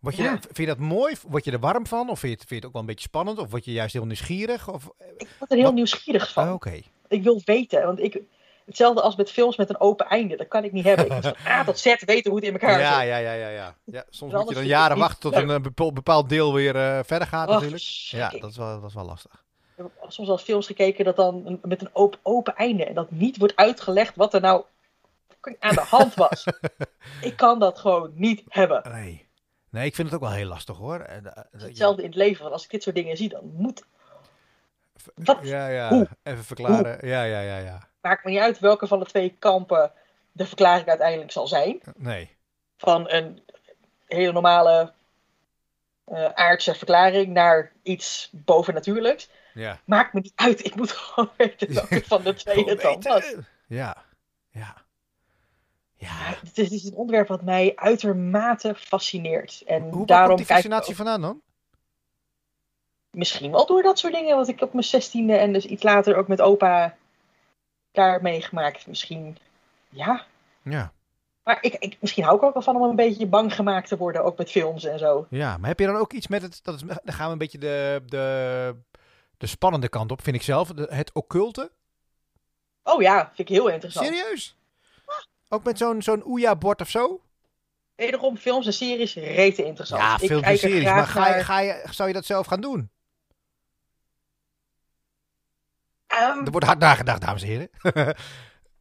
Word je, Vind je dat mooi? Word je er warm van? Of vind je, het, vind je het ook wel een beetje spannend? Of word je juist heel nieuwsgierig? Of... Ik word er heel nieuwsgierig van. Oh, oké. Ik wil weten, want ik, hetzelfde als met films met een open einde. Dat kan ik niet hebben. Ik moet van A tot Z weten hoe het in elkaar ja, zit. Ja, ja, ja, ja. ja soms moet je dan jaren wachten tot een bepaald deel weer uh, verder gaat Och, natuurlijk. Ja, dat is, wel, dat is wel lastig. Ik heb soms al films gekeken dat dan met een open, open einde. En dat niet wordt uitgelegd wat er nou aan de hand was. ik kan dat gewoon niet hebben. Nee. Nee, ik vind het ook wel heel lastig hoor. Eh, hetzelfde in het leven. Want als ik dit soort dingen zie, dan moet. Wat? Ja, ja. Hoe? Even verklaren. Hoe? Ja, ja, ja, ja. Maakt me niet uit welke van de twee kampen de verklaring uiteindelijk zal zijn. Nee. Van een hele normale uh, aardse verklaring naar iets bovennatuurlijks. Ja. Maakt me niet uit. Ik moet gewoon weten welke van de twee het dan was. Ja, ja. Ja. Het is, is, een onderwerp wat mij uitermate fascineert. En Hoe daarom komt die fascinatie vandaan dan? Misschien wel door dat soort dingen, wat ik op mijn zestiende en dus iets later ook met opa daar meegemaakt. Misschien, ja. Ja. Maar ik, ik, misschien hou ik ook wel van om een beetje bang gemaakt te worden, ook met films en zo. Ja, maar heb je dan ook iets met het, dat is, dan gaan we een beetje de, de, de spannende kant op, vind ik zelf, het occulte. Oh ja, vind ik heel interessant. Serieus? Ook met zo'n zo'n Ouija-bord of zo? Wederom films en series rete interessant. Ja, films en series. Maar ga je, ga je, zou je dat zelf gaan doen? Um, er wordt hard nagedacht, dames en heren.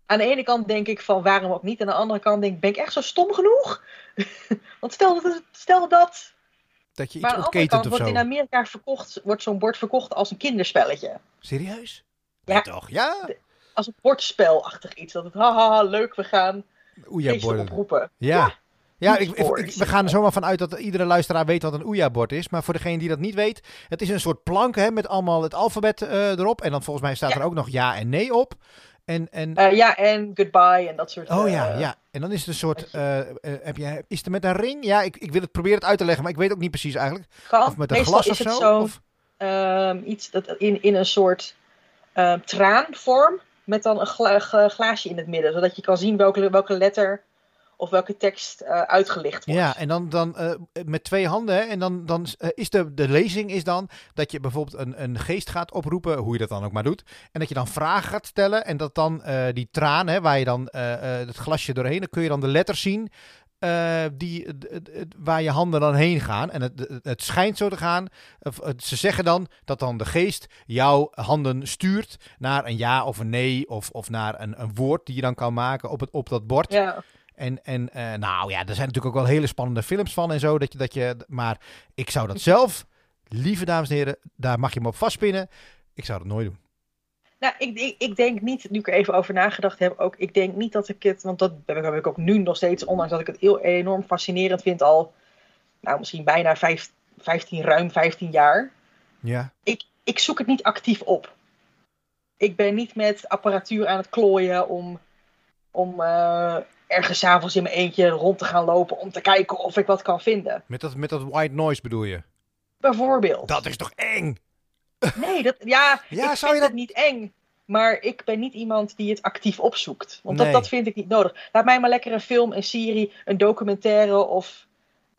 aan de ene kant denk ik van waarom ook niet. Aan de andere kant denk ik, ben ik echt zo stom genoeg? Want stel dat, stel dat... Dat je iets maar aan de andere kant wordt in Amerika verkocht, wordt zo'n bord verkocht als een kinderspelletje. Serieus? Ja. toch? Ja? Als een bordspelachtig iets. Dat het haha, leuk, we gaan Ouija-borden oproepen. Ja. Ja, ik, we gaan er zomaar van uit dat iedere luisteraar weet wat een Ouija-bord is. Maar voor degene die dat niet weet, het is een soort plank hè, met allemaal het alfabet uh, erop. En dan volgens mij staat er ook nog ja en nee op. En, en... Uh, ja, en goodbye en dat soort Oh ja, uh, ja. En dan is het een soort. heb je, is het met een ring? Ja, ik, ik wil het proberen het uit te leggen, maar ik weet ook niet precies eigenlijk. Kan, of met een glas of zo. zo of... Um, iets dat in, in een soort um, traanvorm met dan een gla glaasje in het midden, zodat je kan zien welke, welke letter of welke tekst uh, uitgelicht wordt. Ja, en dan, dan uh, met twee handen. En dan, dan uh, is de, de lezing is dan dat je bijvoorbeeld een, een geest gaat oproepen, hoe je dat dan ook maar doet. En dat je dan vragen gaat stellen. En dat dan die traan, hè, waar je dan het glasje doorheen, dan kun je dan de letters zien. Uh, die, waar je handen dan heen gaan. En het, het schijnt zo te gaan. Ze zeggen dan dat dan de geest jouw handen stuurt naar een ja of een nee. Of, of naar een, een woord die je dan kan maken op, het, op dat bord. Ja. En, en uh, nou ja, er zijn natuurlijk ook wel hele spannende films van en zo. Dat je, dat je, maar ik zou dat zelf, lieve dames en heren, daar mag je me op vastpinnen. Ik zou dat nooit doen. Nou, ik, ik, ik, denk niet, nu ik er even over nagedacht heb, ook, ik denk niet dat ik het, want dat heb ik ook nu nog steeds, ondanks dat ik het heel enorm fascinerend vind al, nou misschien bijna vijf, 15, ruim 15 jaar. Ja. Ik, ik zoek het niet actief op. Ik ben niet met apparatuur aan het klooien om, om uh, ergens avonds in mijn eentje rond te gaan lopen om te kijken of ik wat kan vinden. Met dat, met dat white noise bedoel je? Bijvoorbeeld. Dat is toch eng? Nee, dat, ja, ja ik zou vind je dat... het niet eng. Maar ik ben niet iemand die het actief opzoekt. Want nee. dat, dat vind ik niet nodig. Laat mij maar lekker een film, een serie, een documentaire of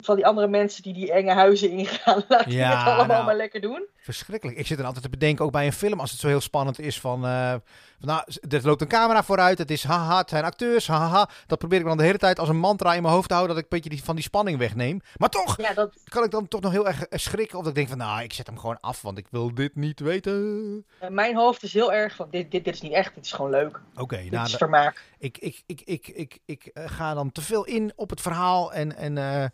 van die andere mensen die die enge huizen ingaan. Laat die het allemaal nou. maar lekker doen. Verschrikkelijk. Ik zit er altijd te bedenken, ook bij een film, als het zo heel spannend is van... eh, van nou, er loopt een camera vooruit, het is haha, het zijn acteurs, haha. Dat probeer ik dan de hele tijd als een mantra in mijn hoofd te houden, dat ik een beetje die, van die spanning wegneem. Maar toch Ja, dat, kan ik dan toch nog heel erg eh, schrikken of dat ik denk van, nou, ik zet hem gewoon af, want ik wil dit niet weten. mijn hoofd is heel erg van, dit, dit, dit is niet echt, dit is gewoon leuk. Oké, dit nou, is vermaak. ik, ik, ik, ik, ik, ik eh, ga dan te veel in op het verhaal en, en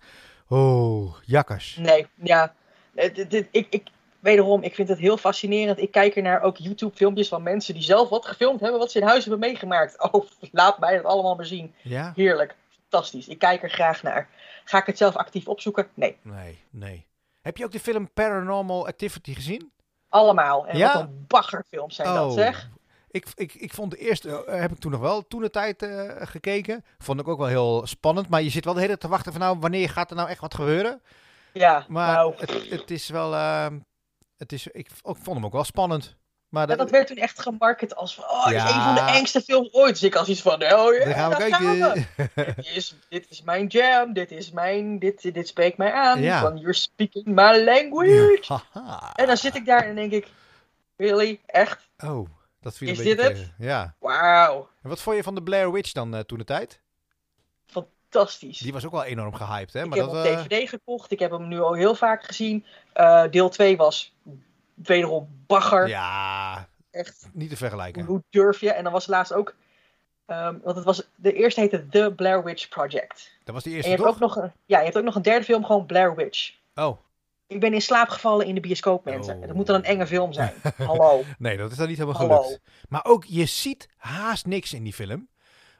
oh, jakkers. Nee, ja. Ik, ik, wederom, ik vind het heel fascinerend. Ik kijk er naar ook YouTube-filmpjes van mensen die zelf wat gefilmd hebben, wat ze in huis hebben meegemaakt. Oh, laat mij dat allemaal maar zien. Ja? Heerlijk. Fantastisch. Ik kijk er graag naar. Ga ik het zelf actief opzoeken? Nee. Nee, nee. Heb je ook de film Paranormal Activity gezien? Allemaal. En Ja? wat een baggerfilms zijn dat, zeg. Ik, ik, ik vond de eerste, eh, heb ik toen nog wel toen de tijd eh, gekeken. Vond ik ook wel heel spannend. Maar je zit wel de hele tijd te wachten van nou, wanneer gaat er nou echt wat gebeuren? Ja, Maar nou. het, het is wel, eh, het is, ik, ik vond hem ook wel spannend. Maar Ja, dat werd toen echt gemarket als van, oh, dit is een van de engste films ooit. Dus ik als iets van, oh ja, daar gaan we kijken. dit, is, dit is mijn jam, dit is mijn, dit, dit spreekt mij aan. Ja. Van, you're speaking my language. En dan zit ik daar en denk ik, really? Echt? Oh, dat viel Is een dit het? Ja. Wauw. En wat vond je van de Blair Witch dan eh, toen de tijd? Fantastisch. Die was ook wel enorm gehyped, hè? ik Maar heb dat, hem eh, op DVD gekocht, ik heb hem nu al heel vaak gezien. Eh, deel 2 was wederom bagger. ja, Echt, niet te vergelijken. hoe durf je? En dan was laatst ook, ehm, want het was, de eerste heette The Blair Witch Project. Dat was die En eerste je hebt, toch? ook nog een, ja, je hebt ook nog een derde film, gewoon Blair Witch. Oh, Ik ben in slaap gevallen in de bioscoop, mensen. Oh. Dat moet dan een enge film zijn. Hallo. nee, dat is dan niet helemaal Hallo. gelukt. Maar ook, je ziet haast niks in die film.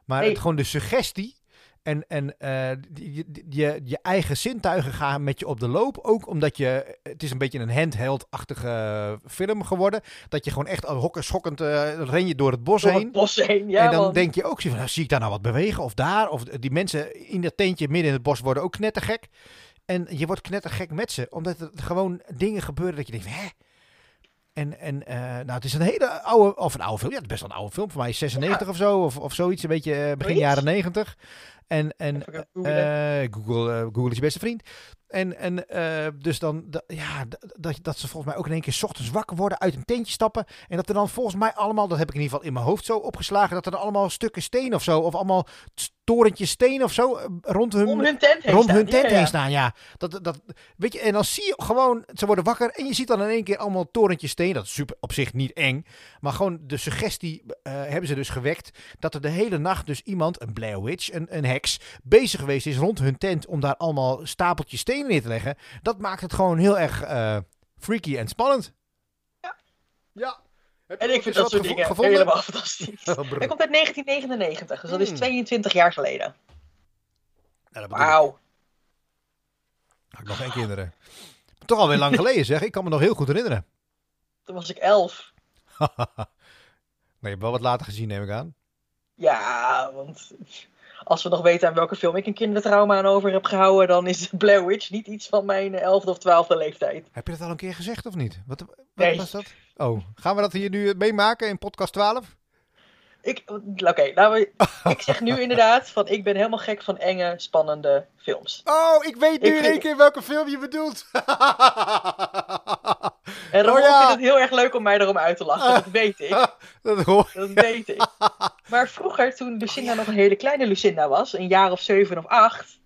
Maar Nee. het, gewoon de suggestie en, en eh, je, je, je eigen zintuigen gaan met je op de loop. Ook omdat je, het is een beetje een handheld-achtige film geworden. Dat je gewoon echt al hokken schokkend eh, ren je door het bos Door heen. het bos heen. Ja, en dan man. denk je ook nou, zie ik daar nou wat bewegen of daar? Of die mensen in dat tentje midden in het bos worden ook knettergek. En je wordt knettergek met ze, omdat er gewoon dingen gebeuren dat je denkt, hè? En, en eh, nou, het is een hele oude, of een oude film. Ja, het is best wel een oude film. Voor mij is 96 of zo, of, of zoiets. Een beetje eh, begin Zoiets? jaren 90. En, en eh, Google, eh, Google is je beste vriend. En, en dus dan, da- ja, dat, dat ze volgens mij ook in één keer 's ochtends wakker worden, uit een tentje stappen. En dat er dan volgens mij allemaal, dat heb ik in ieder geval in mijn hoofd zo opgeslagen, dat er dan allemaal stukken steen of zo, of allemaal torentjes steen of zo, eh, rond hun, Om hun tent heen rond staan. hun tent Ja, ja. heen staan. Ja, dat, dat, weet je, en dan zie je gewoon, ze worden wakker en je ziet dan in één keer allemaal torentjes steen. Dat is super, op zich niet eng, maar gewoon de suggestie eh, hebben ze dus gewekt dat er de hele nacht dus iemand, een Blair Witch, een, een heks, bezig geweest is rond hun tent om daar allemaal stapeltjes stenen neer te leggen. Dat maakt het gewoon heel erg eh, freaky en spannend. Ja. Ja. En ik vind dat soort dingen gevonden? helemaal fantastisch. Oh. Hij komt uit 1999, dus dat is Hmm. 22 jaar geleden. Ja, ik. Wauw. Had ik nog geen kinderen. Toch alweer lang geleden zeg. Ik kan me nog heel goed herinneren. Toen was ik 11. nee, je hebt wel wat later gezien, neem ik aan. Ja, want als we nog weten aan welke film ik een kindertrauma aan over heb gehouden, dan is Blair Witch niet iets van mijn 11e of 12e leeftijd. Heb je dat al een keer gezegd of niet? Wat, wat Nee. was dat? Oh, gaan we dat hier nu meemaken in podcast 12? Ik, oké, laten we. Ik zeg nu inderdaad van ik ben helemaal gek van enge, spannende films. Oh, ik weet nu Ik in één keer welke film je bedoelt. En Ramon Oh ja. vindt het heel erg leuk om mij erom uit te lachen, dat weet ik. dat hoor Dat weet ik. Maar vroeger, toen Lucinda nog een hele kleine Lucinda was, een jaar of zeven of acht,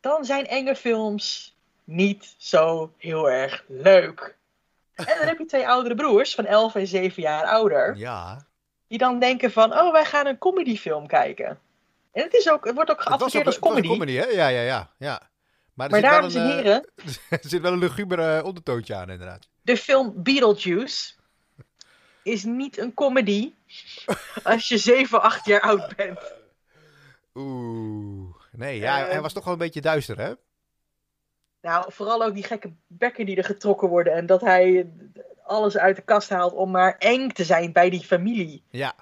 dan zijn enge films niet zo heel erg leuk. En dan heb je twee oudere broers van 11 en 7 jaar ouder, Ja. die dan denken van, oh, wij gaan een comedyfilm kijken. En het, is ook, het wordt ook geadverteerd als comedy. comedy, hè? Ja, ja, ja. ja. Maar, er Maar zit dames wel en een, eh, heren, er zit wel een luguber eh, ondertoontje aan, inderdaad. de film Beetlejuice is niet een comedy als je 7, 8 jaar oud bent. Oeh. Nee, ja, Eh, hij was toch wel een beetje duister, hè? Nou, vooral ook die gekke bekken die er getrokken worden. En dat hij alles uit de kast haalt om maar eng te zijn bij die familie. Ja.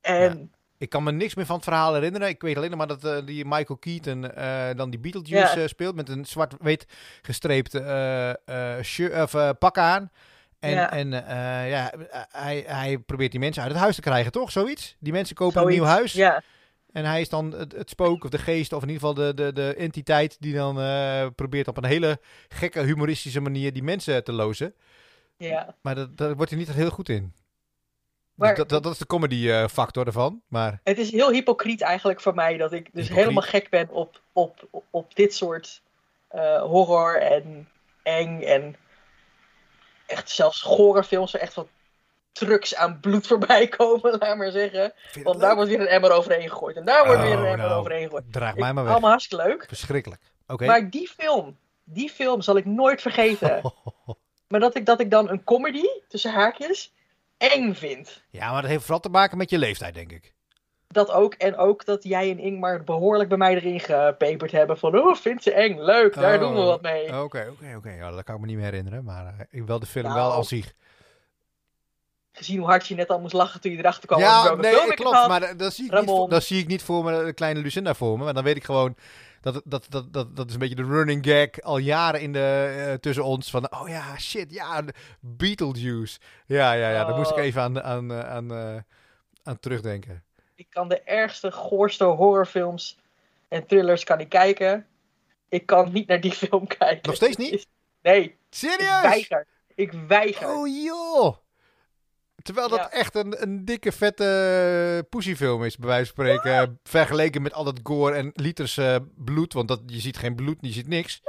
En Ik kan me niks meer van het verhaal herinneren. Ik weet alleen nog maar dat eh, die Michael Keaton eh, dan die Beetlejuice Ja. eh, speelt met een zwart-wit gestreept shirt, pak aan. En, Ja. en ja, hij, hij probeert die mensen uit het huis te krijgen, toch? Zoiets? Die mensen kopen een nieuw huis. Ja, En hij is dan het, het spook of de geest, of in ieder geval de, de, de entiteit die dan uh, probeert op een hele gekke, humoristische manier die mensen te lozen. Ja. Maar dat, daar wordt hij niet heel goed in. Maar, dat, dat, dat, is de comedy factor ervan. Maar... Het is heel hypocriet eigenlijk voor mij dat ik dus helemaal gek ben op, op, op dit soort uh, horror en eng en echt zelfs gore films echt wat trucks aan bloed voorbij komen, laat maar zeggen. Want daar wordt weer een emmer overheen gegooid. En daar wordt weer een oh, emmer nou, overheen gegooid. Draag mij maar weg. Allemaal hartstikke leuk. Verschrikkelijk. Oké. Maar die film, die film zal ik nooit vergeten. maar dat ik, dat ik dan een comedy, tussen haakjes, eng vind. Ja, maar dat heeft vooral te maken met je leeftijd, denk ik. Dat ook. En ook dat jij en Ingmar behoorlijk bij mij erin gepeperd hebben. Van, oh, vindt ze eng. Leuk, daar doen we oh, wat mee. Oké, oké, oké. Ja, dat kan ik me niet meer herinneren. Maar uh, ik wil de film nou, wel als zich gezien hoe hard je net al moest lachen toen je erachter kwam. Ja, nee, klopt. Maar dat zie, ik niet, dat zie ik niet voor me, de kleine Lucinda voor me. Maar dan weet ik gewoon, dat, dat, dat, dat, dat is een beetje de running gag al jaren in de, uh, tussen ons. Van, oh ja, shit, ja, Beetlejuice. Ja, ja, ja, daar moest ik oh. even aan, aan, eh, aan, uh, aan terugdenken. Ik kan de ergste, goorste horrorfilms en thrillers kan ik kijken. Ik kan niet naar die film kijken. Nog steeds niet? Nee. Serieus? Ik weiger. Ik weiger. Oh joh. Terwijl dat echt een, een dikke, vette pussyfilm is, bij wijze van spreken. Vergeleken met al dat gore en liters uh, bloed. Want dat, je ziet geen bloed, je ziet niks.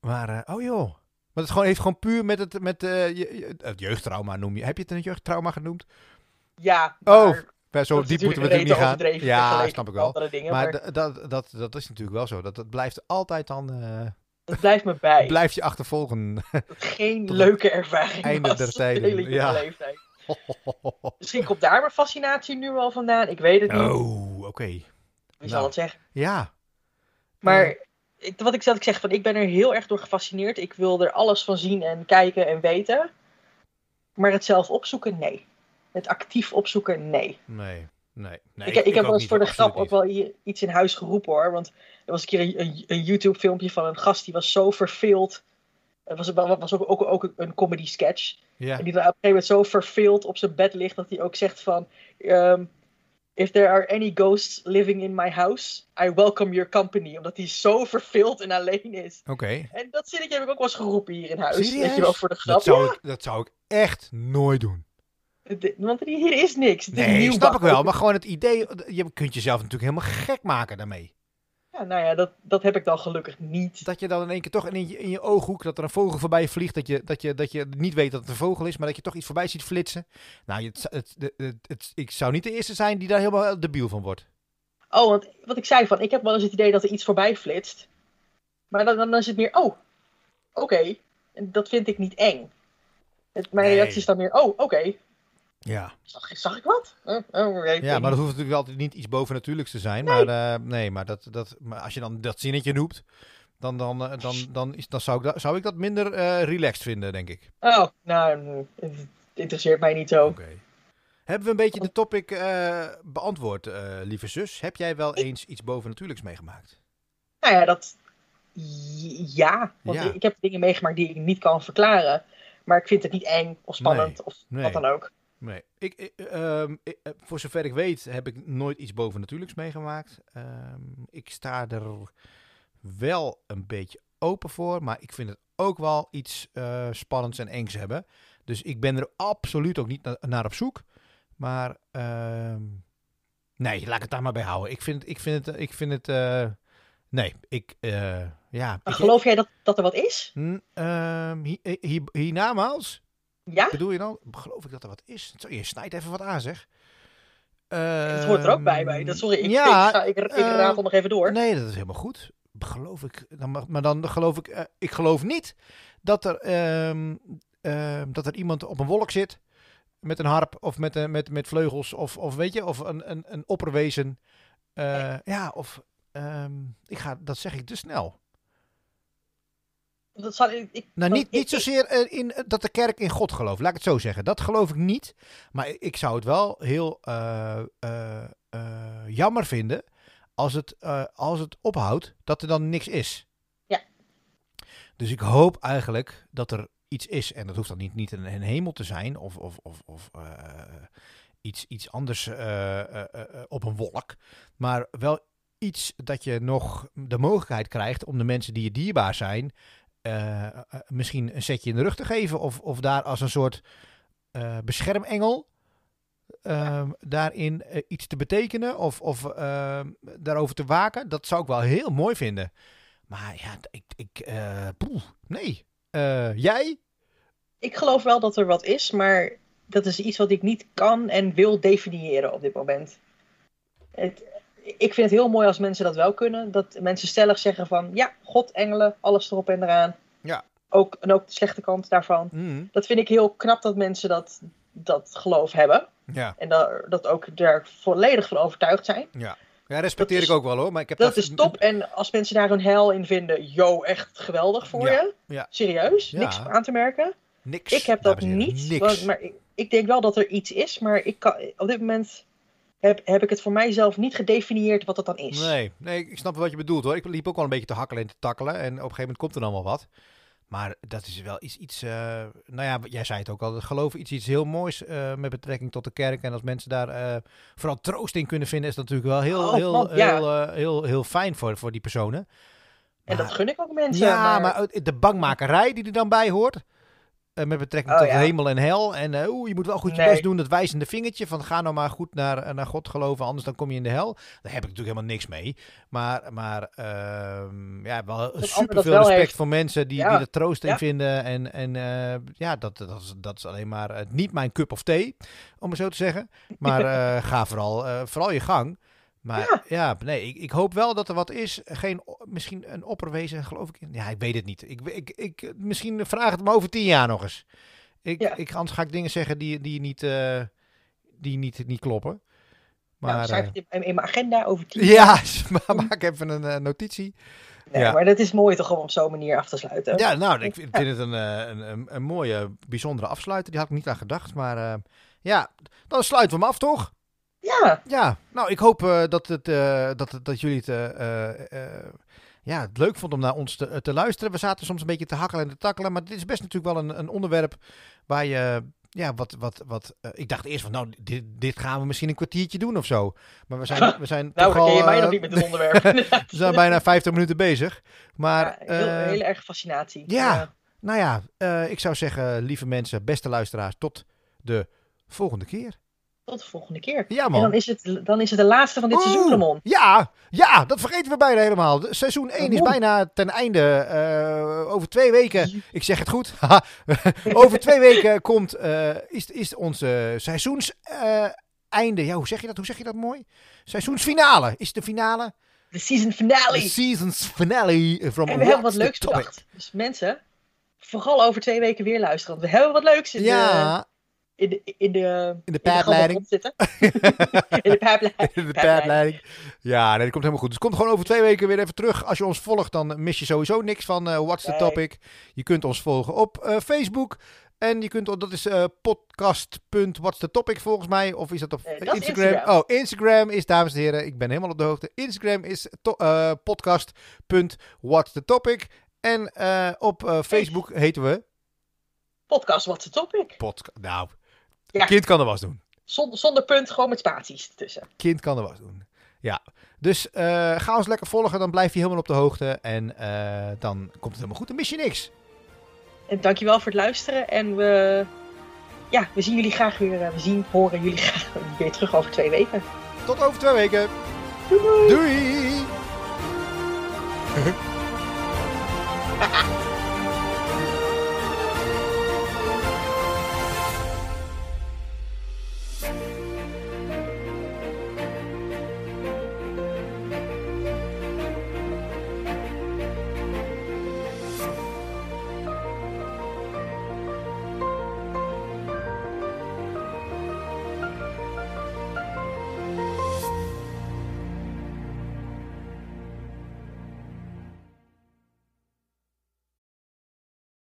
Maar, uh, oh joh. Maar het gewoon, heeft gewoon puur met het, met, uh, je, het jeugdtrauma noem je. Heb je het een jeugdtrauma genoemd? Ja. Oh, zo diep moeten we natuurlijk niet gaan. Ja, snap ik wel. Dingen, maar, maar... Dat, dat, dat is natuurlijk wel zo. Dat, dat blijft altijd dan... Het blijft me bij. Blijft je achtervolgen. Geen leuke ervaring. Einde der tijden. Ja. Leeftijd. Misschien komt daar mijn fascinatie nu wel vandaan. Ik weet het niet. Oh, oké. Wie nou. zal het zeggen? Ja. Maar ik, wat ik zelf zeg, van, ik ben er heel erg door gefascineerd. Ik wil er alles van zien en kijken en weten. Maar het zelf opzoeken, nee. Het actief opzoeken, nee. Nee. Nee, nee, ik, ik, heb wel eens voor de grap ook wel iets in huis geroepen hoor. Want er was een keer een, een, YouTube-filmpje van een gast die was zo verveeld. Het was, was ook, ook, ook een comedy sketch. En die op een gegeven moment zo verveeld op zijn bed ligt dat hij ook zegt van... Um, If there are any ghosts living in my house, I welcome your company. Omdat hij zo verveeld en alleen is. Oké. En dat zinnetje heb ik ook wel eens geroepen hier in huis. Serieus? Weet je wel, voor de grap. Dat zou, ik, dat zou ik echt nooit doen. Want hier is niks. nee, snap ik wel. Maar gewoon het idee, je kunt jezelf natuurlijk helemaal gek maken daarmee. Ja, nou ja, dat, dat heb ik dan gelukkig niet. Dat je dan in één keer toch in je, in je ooghoek, dat er een vogel voorbij vliegt, dat je, dat, je, dat je niet weet dat het een vogel is, maar dat je toch iets voorbij ziet flitsen. Nou, het, het, het, het, ik zou niet de eerste zijn die daar helemaal debiel van wordt. Oh, want wat ik zei van, ik heb wel eens het idee dat er iets voorbij flitst. Maar dan, dan is het meer, oh, oké. En dat vind ik niet eng. Het, mijn reactie is dan meer, oh, oké. Ja. Zag, zag ik wat? Oh, ja, maar dat hoeft natuurlijk altijd niet iets bovennatuurlijks te zijn. Nee. Maar, uh, nee, maar, dat, dat, maar als je dan dat zinnetje noemt, dan, dan, uh, dan, dan, is, dan zou, ik dat, zou ik dat minder uh, relaxed vinden, denk ik. Oh, nou, het interesseert mij niet zo. Oké. Hebben we een beetje de topic beantwoord, lieve zus? Heb jij wel eens iets bovennatuurlijks meegemaakt? Nou ja, dat... Ja, want ja. ik heb dingen meegemaakt die ik niet kan verklaren. Maar ik vind het niet eng of spannend of wat dan ook. Nee, ik, ehm, ik, uh, voor zover ik weet heb ik nooit iets bovennatuurlijks meegemaakt. Um, ik sta er wel een beetje open voor, maar ik vind het ook wel iets uh, spannends en engs hebben. Dus ik ben er absoluut ook niet na naar op zoek. Maar uh, nee, laat ik het daar maar bij houden. Ik vind, ik vind het, ik vind het, uh, nee, ik, uh, ja. Maar geloof jij dat, dat er wat is? Um, hiernamaals? Ja? Bedoel je dan? Geloof ik dat er wat is? Je snijdt even wat aan, zeg. het hoort er ook bij mij. Dat, sorry, ik, ja, ik, ga, ik, ik raad nog even door. Nee, dat is helemaal goed. Geloof ik. Dan, maar dan geloof ik... Uh, ik geloof niet dat er, um, uh, dat er iemand op een wolk zit met een harp of met, uh, met, met vleugels of, of weet je, of een, een, een opperwezen. Ja, of... Um, ik ga, dat zeg ik te snel. Dat zal, ik, nou, niet, niet zozeer eh, in, dat de kerk in God gelooft, laat ik het zo zeggen. Dat geloof ik niet. Maar ik zou het wel heel uh, uh, jammer vinden als het, als het ophoudt dat er dan niks is. Ja. Dus ik hoop eigenlijk dat er iets is. En dat hoeft dan niet, niet een, een hemel te zijn of, of, of, of iets, iets anders op een wolk. Maar wel iets dat je nog de mogelijkheid krijgt om de mensen die je dierbaar zijn, misschien een setje in de rug te geven. Of, of daar als een soort beschermengel Ehm, daarin eh, iets te betekenen of, of ehm, daarover te waken. Dat zou ik wel heel mooi vinden. Maar ja, ik, ik uh, nee. Jij? Ik geloof wel dat er wat is, maar dat is iets wat ik niet kan en wil definiëren op dit moment. Het, ik vind het heel mooi als mensen dat wel kunnen. Dat mensen stellig zeggen van ja, God, engelen, alles erop en eraan. Ja. Ook, en ook de slechte kant daarvan. Mm. Dat vind ik heel knap dat mensen dat, dat geloof hebben. Ja. En dat, dat ook daar volledig van overtuigd zijn. Ja, ja respecteer ik ook wel hoor. Maar ik heb dat, is top. En als mensen daar een hel in vinden, yo, echt geweldig voor je. Ja. Serieus, niks aan te merken. Niks. Ik heb dat niet. Want, maar ik, ik, denk wel dat er iets is, maar ik kan, op dit moment heb, heb ik het voor mijzelf niet gedefinieerd wat dat dan is. Nee, nee, ik snap wat je bedoelt hoor. Ik liep ook wel een beetje te hakkelen en te takkelen. En op een gegeven moment komt er dan wel wat. Maar dat is wel iets, iets uh, nou ja, jij zei het ook al, geloof iets, iets heel moois uh, met betrekking tot de kerk. En als mensen daar uh, vooral troost in kunnen vinden, is dat natuurlijk wel heel, oh, heel, man, ja. heel, heel, heel, fijn voor, voor die personen. En dat gun ik ook mensen. Ja, maar, maar de bangmakerij die er dan bij hoort. Uh, met betrekking oh, tot hemel en hel. En uh, oeh, je moet wel goed je nee. best doen, dat wijzende vingertje. Van ga nou maar goed naar, naar God geloven, anders dan kom je in de hel. Daar heb ik natuurlijk helemaal niks mee. Maar, maar uh, ja, wel super veel respect heeft. voor mensen die, ja. die er troost in ja. vinden. En, en uh, ja, dat, dat, is, dat is alleen maar niet mijn cup of thee, om het zo te zeggen. Maar ga vooral, vooral je gang. Maar ja, ja nee, ik, ik, hoop wel dat er wat is. Geen, misschien een opperwezen, geloof ik. Ja, ik weet het niet. Ik, ik, ik, misschien vraag het me over tien jaar nog eens. Ik, ja. ik, anders ga ik dingen zeggen die, die, niet, uh, die niet, niet kloppen. Maar, nou, schrijf het in, mijn agenda over tien jaar. Ja, maak even een uh, notitie. Nee, ja. maar dat is mooi toch om op zo'n manier af te sluiten. Ja, nou, ik vind, vind het een, een, een, een, mooie, bijzondere afsluiter. Die had ik niet aan gedacht. Maar uh, ja, dan sluiten we hem af, toch? Ja. Ja, nou, ik hoop uh, dat, het, uh, dat, dat jullie het, uh, ja, het leuk vonden om naar ons te, te, luisteren. We zaten soms een beetje te hakkelen en te takkelen, maar dit is best natuurlijk wel een, een onderwerp waar je, ja, wat, wat, wat, ik dacht eerst van, nou, dit, dit gaan we misschien een kwartiertje doen of zo. Maar we zijn, we zijn nou, toch al... je mij nog niet met het onderwerp. we zijn bijna 50 minuten bezig. Maar, ja, heel, heel erg fascinatie. Ja, nou ja, ik zou zeggen, lieve mensen, beste luisteraars, tot de volgende keer. Tot de volgende keer. Ja, man. En dan is het, dan is het de laatste van dit Oeh, seizoen, Ramon. Ja, ja, dat vergeten we bijna helemaal. Seizoen 1 is bijna ten einde. Uh, over twee weken, ik zeg het goed. over twee weken komt, uh, is, is onze seizoens uh, einde. Ja, hoe zeg je dat? Hoe zeg je dat mooi? Seizoensfinale. Is de finale? De season finale. De seasons finale. From en we hebben wat leuks bedacht. Dus mensen, vooral over twee weken weer luisteren. Want we hebben wat leuks. In ja. De in de, in de, in de zitten. in de. In. Ja, nee, dat komt helemaal goed. Dus kom gewoon over twee weken weer even terug. Als je ons volgt, dan mis je sowieso niks van uh, What's the Topic. Je kunt ons volgen op uh, Facebook. En je kunt, dat is uh, podcast.what's the topic volgens mij. Of is dat op dat Instagram? Instagram? Oh, Instagram is, dames en heren, ik ben helemaal op de hoogte. Instagram is uh, podcast.what's the topic. En uh, op Facebook heten we... Podcast What's the Topic. Podcast, nou, ja. Kind kan er was doen. Zonder, zonder punt, gewoon met spaties ertussen. Kind kan er was doen. Ja. Dus uh, ga ons lekker volgen, dan blijf je helemaal op de hoogte. En uh, dan komt het helemaal goed, dan mis je niks. En dankjewel voor het luisteren. En we, ja, we zien jullie graag weer. Eh, we zien, horen jullie graag weer terug over twee weken. Tot over twee weken. Doei. Doei.